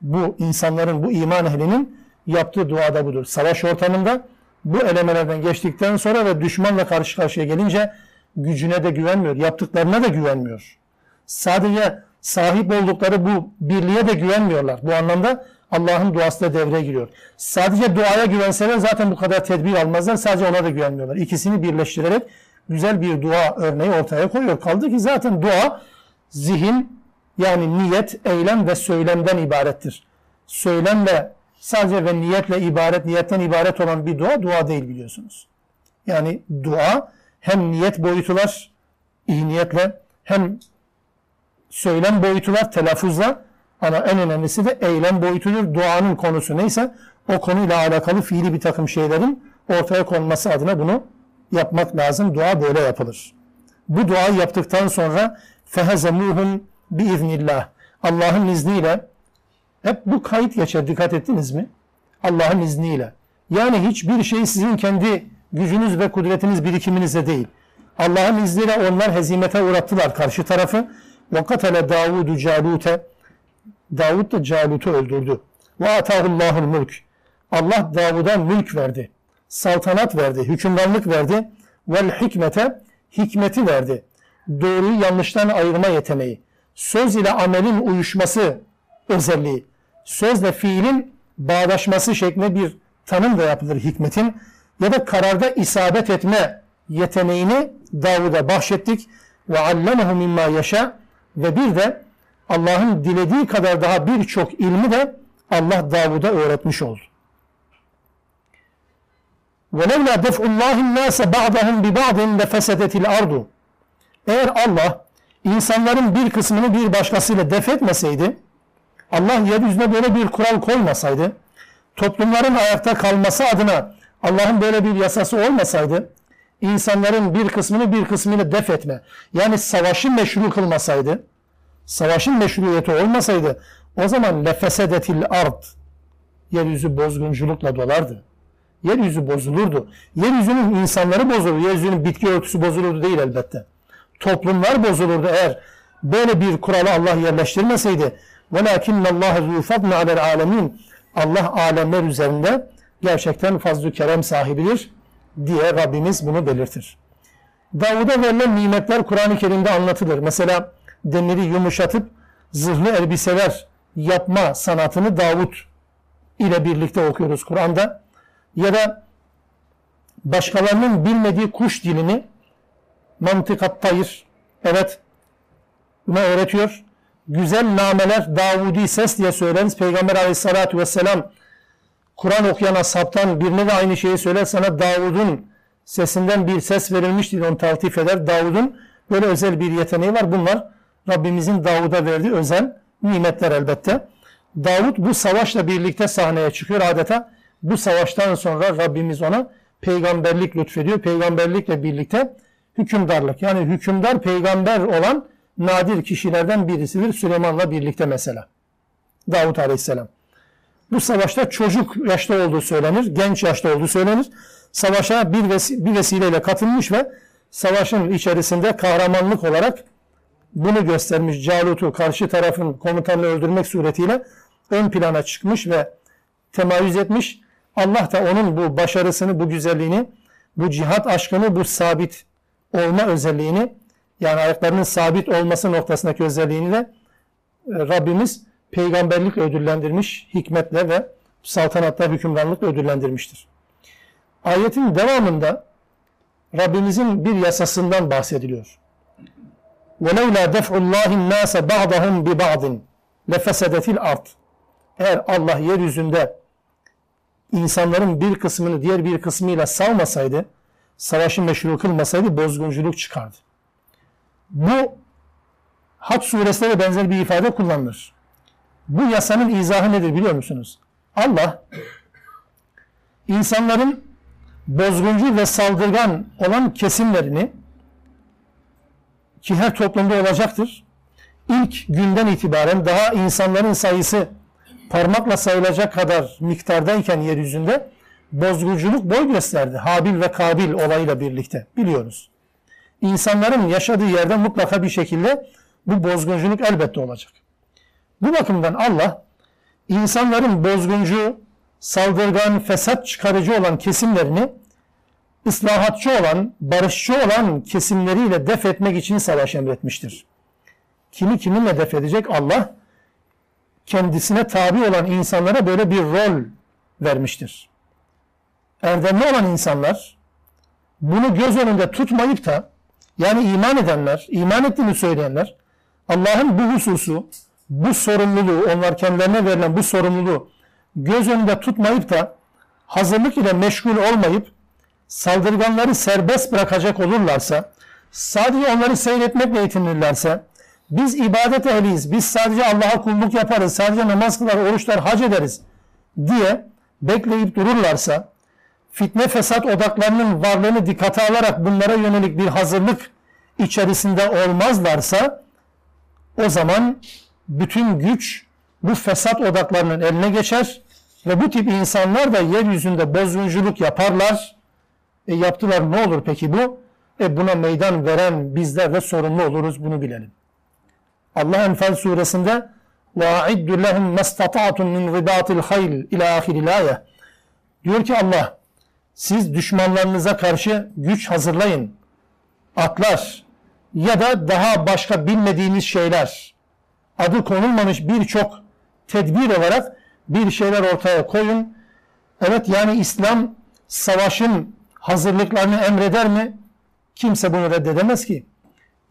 [SPEAKER 1] Bu insanların, bu iman ehlinin yaptığı duada budur. Savaş ortamında bu elemelerden geçtikten sonra ve düşmanla karşı karşıya gelince gücüne de güvenmiyor, yaptıklarına da güvenmiyor. Sadece sahip oldukları bu birliğe de güvenmiyorlar. Bu anlamda Allah'ın duası da devreye giriyor. Sadece duaya güvenseler zaten bu kadar tedbir almazlar. Sadece ona da güvenmiyorlar. İkisini birleştirerek güzel bir dua örneği ortaya koyuyor. Kaldı ki zaten dua zihin yani niyet, eylem ve söylemden ibarettir. Söylemle sadece ve niyetle ibaret, niyetten ibaret olan bir dua dua değil biliyorsunuz. Yani dua hem niyet boyutular iyi niyetle hem söylem boyutular telaffuzla ama en önemlisi de eylem boyutudur. Duanın konusu neyse o konuyla alakalı fiili bir takım şeylerin ortaya konması adına bunu yapmak lazım. Dua böyle yapılır. Bu duayı yaptıktan sonra fehezemuhum biiznillah. Allah'ın izniyle hep bu kayıt geçer. Dikkat ettiniz mi? Allah'ın izniyle. Yani hiçbir şey sizin kendi gücünüz ve kudretiniz birikiminizle değil. Allah'ın izniyle onlar hezimete uğrattılar karşı tarafı. Katale Davudu Calut'e Davud da Calut'u öldürdü. Ve atahullahul mulk. Allah Davud'a mülk verdi. saltanat verdi, hükümranlık verdi. Vel hikmete hikmeti verdi. Doğruyu yanlıştan ayırma yeteneği. Söz ile amelin uyuşması özelliği. Sözle fiilin bağdaşması şeklinde bir tanım da yapılır hikmetin. Ya da kararda isabet etme yeteneğini Davud'a bahşettik. Ve allemehu mimma yaşa ve bir de Allah'ın dilediği kadar daha birçok ilmi de Allah Davud'a öğretmiş oldu. وَلَوْلَا دَفْعُ اللّٰهِ النَّاسَ بَعْضَهُمْ بِبَعْضٍ لَفَسَدَتِ الْاَرْضُ Eğer Allah insanların bir kısmını bir başkasıyla def etmeseydi, Allah yeryüzüne böyle bir kural koymasaydı, toplumların ayakta kalması adına Allah'ın böyle bir yasası olmasaydı, insanların bir kısmını bir kısmıyla def etme, yani savaşı meşru kılmasaydı, savaşın meşruiyeti olmasaydı, o zaman lefesedetil ard, yeryüzü bozgunculukla dolardı. Yeryüzü bozulurdu. Yeryüzünün insanları bozulurdu. Yeryüzünün bitki örtüsü bozulurdu değil elbette. Toplumlar bozulurdu eğer böyle bir kuralı Allah yerleştirmeseydi. وَلَاكِنَّ اللّٰهَ ذُو فَضْلِ عَلَى الْعَالَمِينَ Allah alemler üzerinde gerçekten fazl-ı kerem sahibidir diye Rabbimiz bunu belirtir. Davud'a verilen nimetler Kur'an-ı Kerim'de anlatılır. Mesela demiri yumuşatıp zırhlı elbiseler yapma sanatını Davud ile birlikte okuyoruz Kur'an'da. Ya da başkalarının bilmediği kuş dilini mantıkat tayır evet buna öğretiyor. Güzel nameler Davudi ses diye söyleriz. Peygamber aleyhissalatü vesselam Kur'an okuyan ashabtan birine de aynı şeyi söyler. Sana Davud'un sesinden bir ses verilmiş diye onu taltif eder. Davud'un böyle özel bir yeteneği var. Bunlar Rabbimizin Davud'a verdiği özel nimetler elbette. Davud bu savaşla birlikte sahneye çıkıyor adeta. Bu savaştan sonra Rabbimiz ona peygamberlik lütfediyor. Peygamberlikle birlikte hükümdarlık. Yani hükümdar peygamber olan nadir kişilerden birisidir Süleyman'la birlikte mesela. Davud Aleyhisselam. Bu savaşta çocuk yaşta olduğu söylenir, genç yaşta olduğu söylenir. Savaşa bir, ves bir vesileyle katılmış ve savaşın içerisinde kahramanlık olarak bunu göstermiş. Calut'u karşı tarafın komutanını öldürmek suretiyle ön plana çıkmış ve temayüz etmiş. Allah da onun bu başarısını, bu güzelliğini, bu cihat aşkını, bu sabit olma özelliğini yani ayaklarının sabit olması noktasındaki özelliğini de e, Rabbimiz peygamberlik ödüllendirmiş, hikmetle ve saltanatla hükümranlıkla ödüllendirmiştir. Ayetin devamında Rabbimizin bir yasasından bahsediliyor. وَلَوْلَا دَفْعُ اللّٰهِ النَّاسَ بَعْضَهُمْ بِبَعْضٍ لَفَسَدَتِ الْاَرْضِ Eğer Allah yeryüzünde insanların bir kısmını diğer bir kısmıyla salmasaydı, savaşı meşru kılmasaydı bozgunculuk çıkardı. Bu Hac suresinde de benzer bir ifade kullanılır. Bu yasanın izahı nedir biliyor musunuz? Allah insanların bozguncu ve saldırgan olan kesimlerini ki her toplumda olacaktır. İlk günden itibaren daha insanların sayısı parmakla sayılacak kadar miktardayken yeryüzünde bozgunculuk boy gösterdi. Habil ve Kabil olayıyla birlikte biliyoruz. İnsanların yaşadığı yerde mutlaka bir şekilde bu bozgunculuk elbette olacak. Bu bakımdan Allah insanların bozguncu, saldırgan, fesat çıkarıcı olan kesimlerini ıslahatçı olan, barışçı olan kesimleriyle def etmek için savaş emretmiştir. Kimi kiminle def edecek? Allah kendisine tabi olan insanlara böyle bir rol vermiştir. Erdemli olan insanlar bunu göz önünde tutmayıp da yani iman edenler, iman ettiğini söyleyenler Allah'ın bu hususu, bu sorumluluğu, onlar kendilerine verilen bu sorumluluğu göz önünde tutmayıp da hazırlık ile meşgul olmayıp saldırganları serbest bırakacak olurlarsa, sadece onları seyretmekle yetinirlerse, biz ibadet ehliyiz, biz sadece Allah'a kulluk yaparız, sadece namaz kılar, oruçlar, hac ederiz diye bekleyip dururlarsa, fitne fesat odaklarının varlığını dikkate alarak bunlara yönelik bir hazırlık içerisinde olmazlarsa, o zaman bütün güç bu fesat odaklarının eline geçer ve bu tip insanlar da yeryüzünde bozgunculuk yaparlar. E yaptılar ne olur peki bu? E buna meydan veren bizler de sorumlu oluruz bunu bilelim. Allah Enfal suresinde وَاَعِدُّ لَهُمْ مَسْتَطَعْتُمْ مِنْ رِبَاطِ الْخَيْلِ ila ahiril ayet. Diyor ki Allah siz düşmanlarınıza karşı güç hazırlayın. Atlar ya da daha başka bilmediğiniz şeyler adı konulmamış birçok tedbir olarak bir şeyler ortaya koyun. Evet yani İslam savaşın hazırlıklarını emreder mi? Kimse bunu reddedemez ki.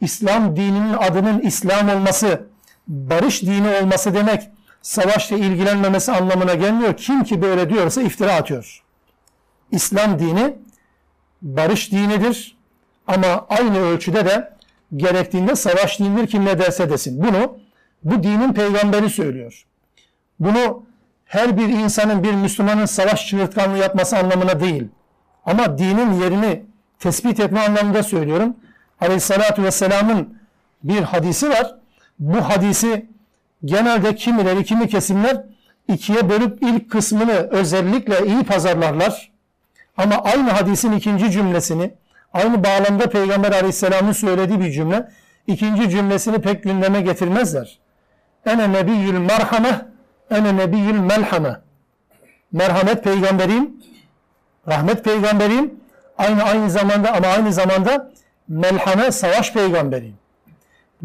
[SPEAKER 1] İslam dininin adının İslam olması, barış dini olması demek savaşla ilgilenmemesi anlamına gelmiyor. Kim ki böyle diyorsa iftira atıyor. İslam dini barış dinidir ama aynı ölçüde de gerektiğinde savaş dinidir kim ne derse desin. Bunu bu dinin peygamberi söylüyor. Bunu her bir insanın bir Müslümanın savaş çığırtkanlığı yapması anlamına değil. Ama dinin yerini tespit etme anlamında söylüyorum. Aleyhissalatü vesselamın bir hadisi var. Bu hadisi genelde kimileri, kimi kesimler ikiye bölüp ilk kısmını özellikle iyi pazarlarlar. Ama aynı hadisin ikinci cümlesini, aynı bağlamda Peygamber Aleyhisselam'ın söylediği bir cümle, ikinci cümlesini pek gündeme getirmezler. Ene nebiyyül merhame, ene nebiyyül melhame. Merhamet peygamberiyim, rahmet peygamberiyim, aynı aynı zamanda ama aynı zamanda melhame savaş peygamberiyim.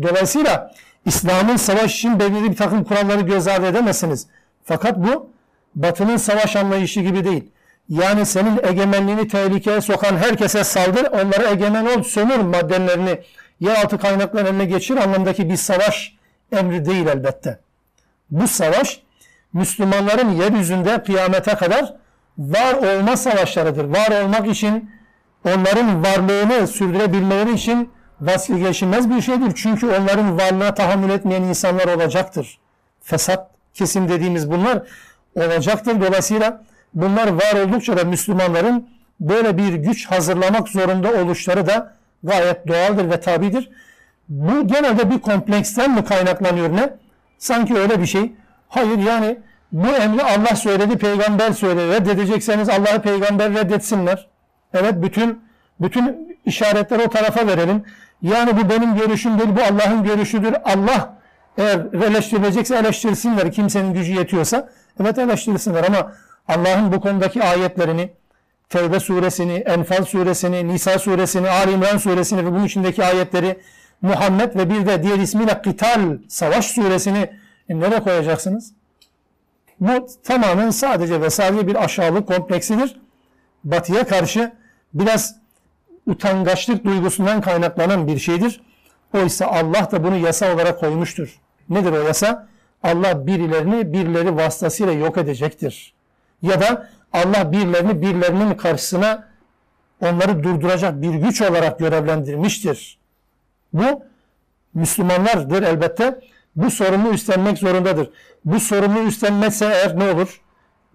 [SPEAKER 1] Dolayısıyla İslam'ın savaş için belirli bir takım kuralları göz ardı edemezsiniz. Fakat bu batının savaş anlayışı gibi değil. Yani senin egemenliğini tehlikeye sokan herkese saldır, onlara egemen ol, sömür maddelerini yeraltı kaynaklarının eline geçir anlamındaki bir savaş emri değil elbette. Bu savaş Müslümanların yeryüzünde kıyamete kadar var olma savaşlarıdır. Var olmak için onların varlığını sürdürebilmeleri için vazgeçilmez bir şeydir. Çünkü onların varlığına tahammül etmeyen insanlar olacaktır. Fesat kesim dediğimiz bunlar olacaktır. Dolayısıyla bunlar var oldukça da Müslümanların böyle bir güç hazırlamak zorunda oluşları da gayet doğaldır ve tabidir. Bu genelde bir kompleksten mi kaynaklanıyor ne? Sanki öyle bir şey. Hayır yani bu emri Allah söyledi, peygamber söyledi. Reddedecekseniz Allah'ı peygamber reddetsinler. Evet bütün bütün işaretleri o tarafa verelim. Yani bu benim görüşüm değil, bu Allah'ın görüşüdür. Allah eğer eleştirilecekse eleştirsinler kimsenin gücü yetiyorsa. Evet eleştirsinler ama Allah'ın bu konudaki ayetlerini, Tevbe suresini, Enfal suresini, Nisa suresini, Ali İmran suresini ve bunun içindeki ayetleri, Muhammed ve bir de diğer ismiyle Kital, Savaş suresini e, nereye koyacaksınız? Bu tamamen sadece ve sadece bir aşağılık kompleksidir. Batıya karşı biraz utangaçlık duygusundan kaynaklanan bir şeydir. Oysa Allah da bunu yasa olarak koymuştur. Nedir o yasa? Allah birilerini birileri vasıtasıyla yok edecektir. Ya da Allah birilerini birilerinin karşısına onları durduracak bir güç olarak görevlendirmiştir. Bu Müslümanlardır elbette. Bu sorumlu üstlenmek zorundadır. Bu sorumlu üstlenmezse eğer ne olur?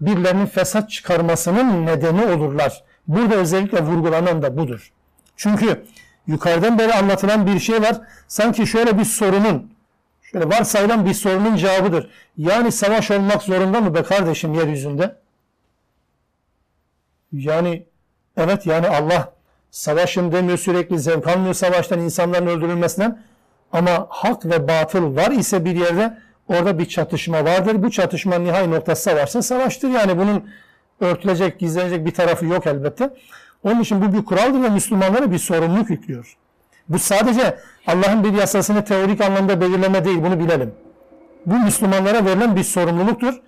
[SPEAKER 1] Birilerinin fesat çıkarmasının nedeni olurlar. Burada özellikle vurgulanan da budur. Çünkü yukarıdan beri anlatılan bir şey var. Sanki şöyle bir sorunun, şöyle varsayılan bir sorunun cevabıdır. Yani savaş olmak zorunda mı be kardeşim yeryüzünde? Yani evet yani Allah savaşın demiyor sürekli zevk almıyor savaştan insanların öldürülmesinden. Ama hak ve batıl var ise bir yerde orada bir çatışma vardır. Bu çatışma nihai noktası savaşsa savaştır. Yani bunun örtülecek, gizlenecek bir tarafı yok elbette. Onun için bu bir kuraldır ve Müslümanlara bir sorumluluk yüklüyor. Bu sadece Allah'ın bir yasasını teorik anlamda belirleme değil, bunu bilelim. Bu Müslümanlara verilen bir sorumluluktur.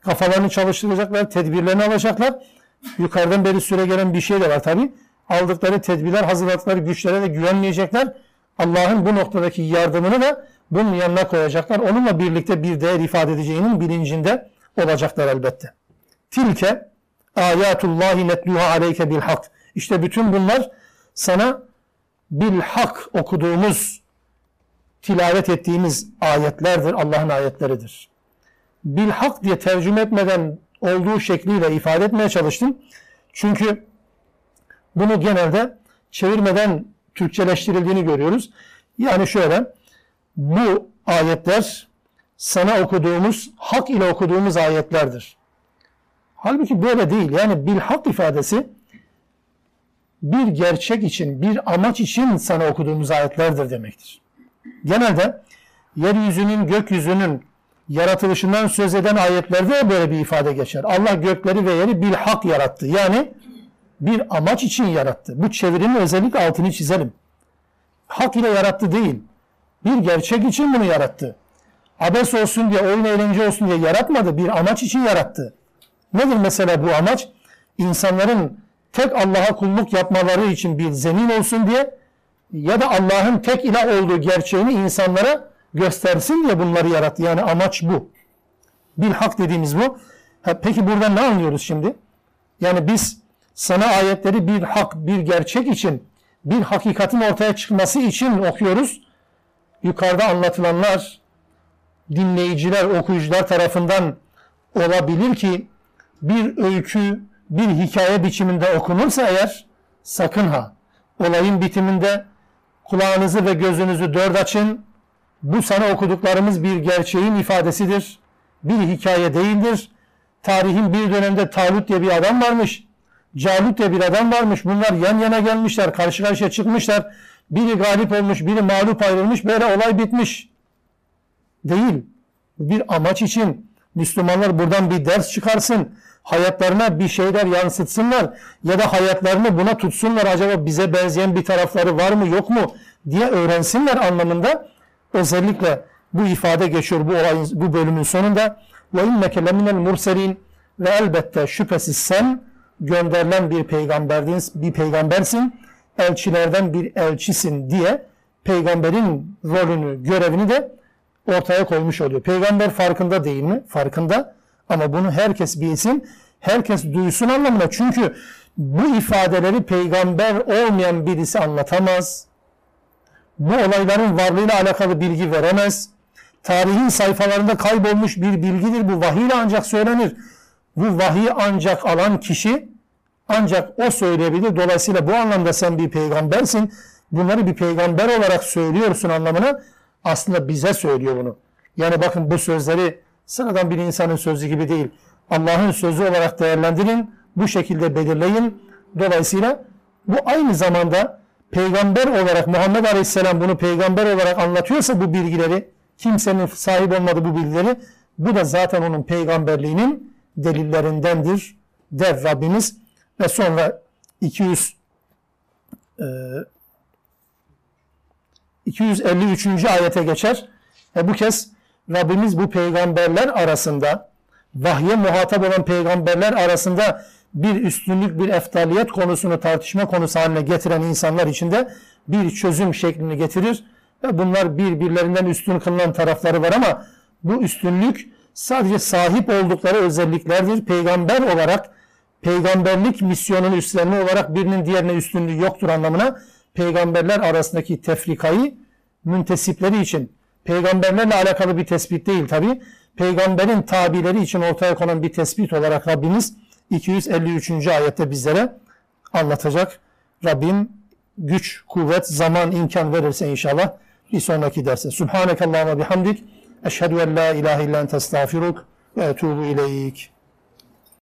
[SPEAKER 1] Kafalarını çalıştıracaklar, tedbirlerini alacaklar. Yukarıdan beri süre gelen bir şey de var tabi. Aldıkları tedbirler, hazırladıkları güçlere de güvenmeyecekler. Allah'ın bu noktadaki yardımını da bunun yanına koyacaklar. Onunla birlikte bir değer ifade edeceğinin bilincinde olacaklar elbette. Tilke ayatullahi netluha aleyke bil hak. İşte bütün bunlar sana bil hak okuduğumuz, tilavet ettiğimiz ayetlerdir, Allah'ın ayetleridir. Bil hak diye tercüme etmeden olduğu şekliyle ifade etmeye çalıştım. Çünkü bunu genelde çevirmeden Türkçeleştirildiğini görüyoruz. Yani şöyle, bu ayetler sana okuduğumuz, hak ile okuduğumuz ayetlerdir. Halbuki böyle değil. Yani bil hak ifadesi bir gerçek için, bir amaç için sana okuduğumuz ayetlerdir demektir. Genelde yeryüzünün, gökyüzünün yaratılışından söz eden ayetlerde böyle bir ifade geçer. Allah gökleri ve yeri bil hak yarattı. Yani bir amaç için yarattı. Bu çevirinin özellikle altını çizelim. Hak ile yarattı değil. Bir gerçek için bunu yarattı. Abes olsun diye, oyun eğlence olsun diye yaratmadı. Bir amaç için yarattı. Nedir mesela bu amaç? İnsanların tek Allah'a kulluk yapmaları için bir zemin olsun diye ya da Allah'ın tek ilah olduğu gerçeğini insanlara göstersin diye bunları yarattı. Yani amaç bu. Bir hak dediğimiz bu. Ha, peki buradan ne anlıyoruz şimdi? Yani biz sana ayetleri bir hak, bir gerçek için, bir hakikatin ortaya çıkması için okuyoruz. Yukarıda anlatılanlar dinleyiciler, okuyucular tarafından olabilir ki bir öykü, bir hikaye biçiminde okunursa eğer sakın ha olayın bitiminde kulağınızı ve gözünüzü dört açın. Bu sana okuduklarımız bir gerçeğin ifadesidir. Bir hikaye değildir. Tarihin bir dönemde Talut diye bir adam varmış. Calut diye bir adam varmış. Bunlar yan yana gelmişler, karşı karşıya çıkmışlar. Biri galip olmuş, biri mağlup ayrılmış. Böyle olay bitmiş. Değil. Bir amaç için Müslümanlar buradan bir ders çıkarsın. Hayatlarına bir şeyler yansıtsınlar. Ya da hayatlarını buna tutsunlar. Acaba bize benzeyen bir tarafları var mı yok mu diye öğrensinler anlamında. Özellikle bu ifade geçiyor bu olayın bu bölümün sonunda. Ve inneke leminel murselin ve elbette şüphesiz sen gönderilen bir peygamberdin, bir peygambersin, elçilerden bir elçisin diye peygamberin rolünü, görevini de ortaya koymuş oluyor. Peygamber farkında değil mi? Farkında. Ama bunu herkes bilsin, herkes duysun anlamında. Çünkü bu ifadeleri peygamber olmayan birisi anlatamaz. Bu olayların varlığıyla alakalı bilgi veremez. Tarihin sayfalarında kaybolmuş bir bilgidir. Bu vahiy ile ancak söylenir. Bu vahiy ancak alan kişi ancak o söyleyebilir. Dolayısıyla bu anlamda sen bir peygambersin. Bunları bir peygamber olarak söylüyorsun anlamına aslında bize söylüyor bunu. Yani bakın bu sözleri sıradan bir insanın sözü gibi değil. Allah'ın sözü olarak değerlendirin. Bu şekilde belirleyin. Dolayısıyla bu aynı zamanda peygamber olarak Muhammed Aleyhisselam bunu peygamber olarak anlatıyorsa bu bilgileri kimsenin sahip olmadığı bu bilgileri bu da zaten onun peygamberliğinin delillerindendir der Rabbimiz ve sonra 200 e, 253. ayete geçer. ve bu kez Rabbimiz bu peygamberler arasında vahye muhatap olan peygamberler arasında bir üstünlük, bir eftaliyet konusunu tartışma konusu haline getiren insanlar için de bir çözüm şeklini getirir. Ve bunlar birbirlerinden üstün kılınan tarafları var ama bu üstünlük sadece sahip oldukları özelliklerdir. Peygamber olarak, peygamberlik misyonunu üstlenme olarak birinin diğerine üstünlüğü yoktur anlamına peygamberler arasındaki tefrikayı müntesipleri için peygamberlerle alakalı bir tespit değil tabi. Peygamberin tabileri için ortaya konan bir tespit olarak Rabbimiz 253. ayette bizlere anlatacak. Rabbim güç, kuvvet, zaman, imkan verirse inşallah bir sonraki derse. Subhanekallahumma bihamdik. Eşhedü en la ilahe illa ente estağfiruk ve etubu ileyk.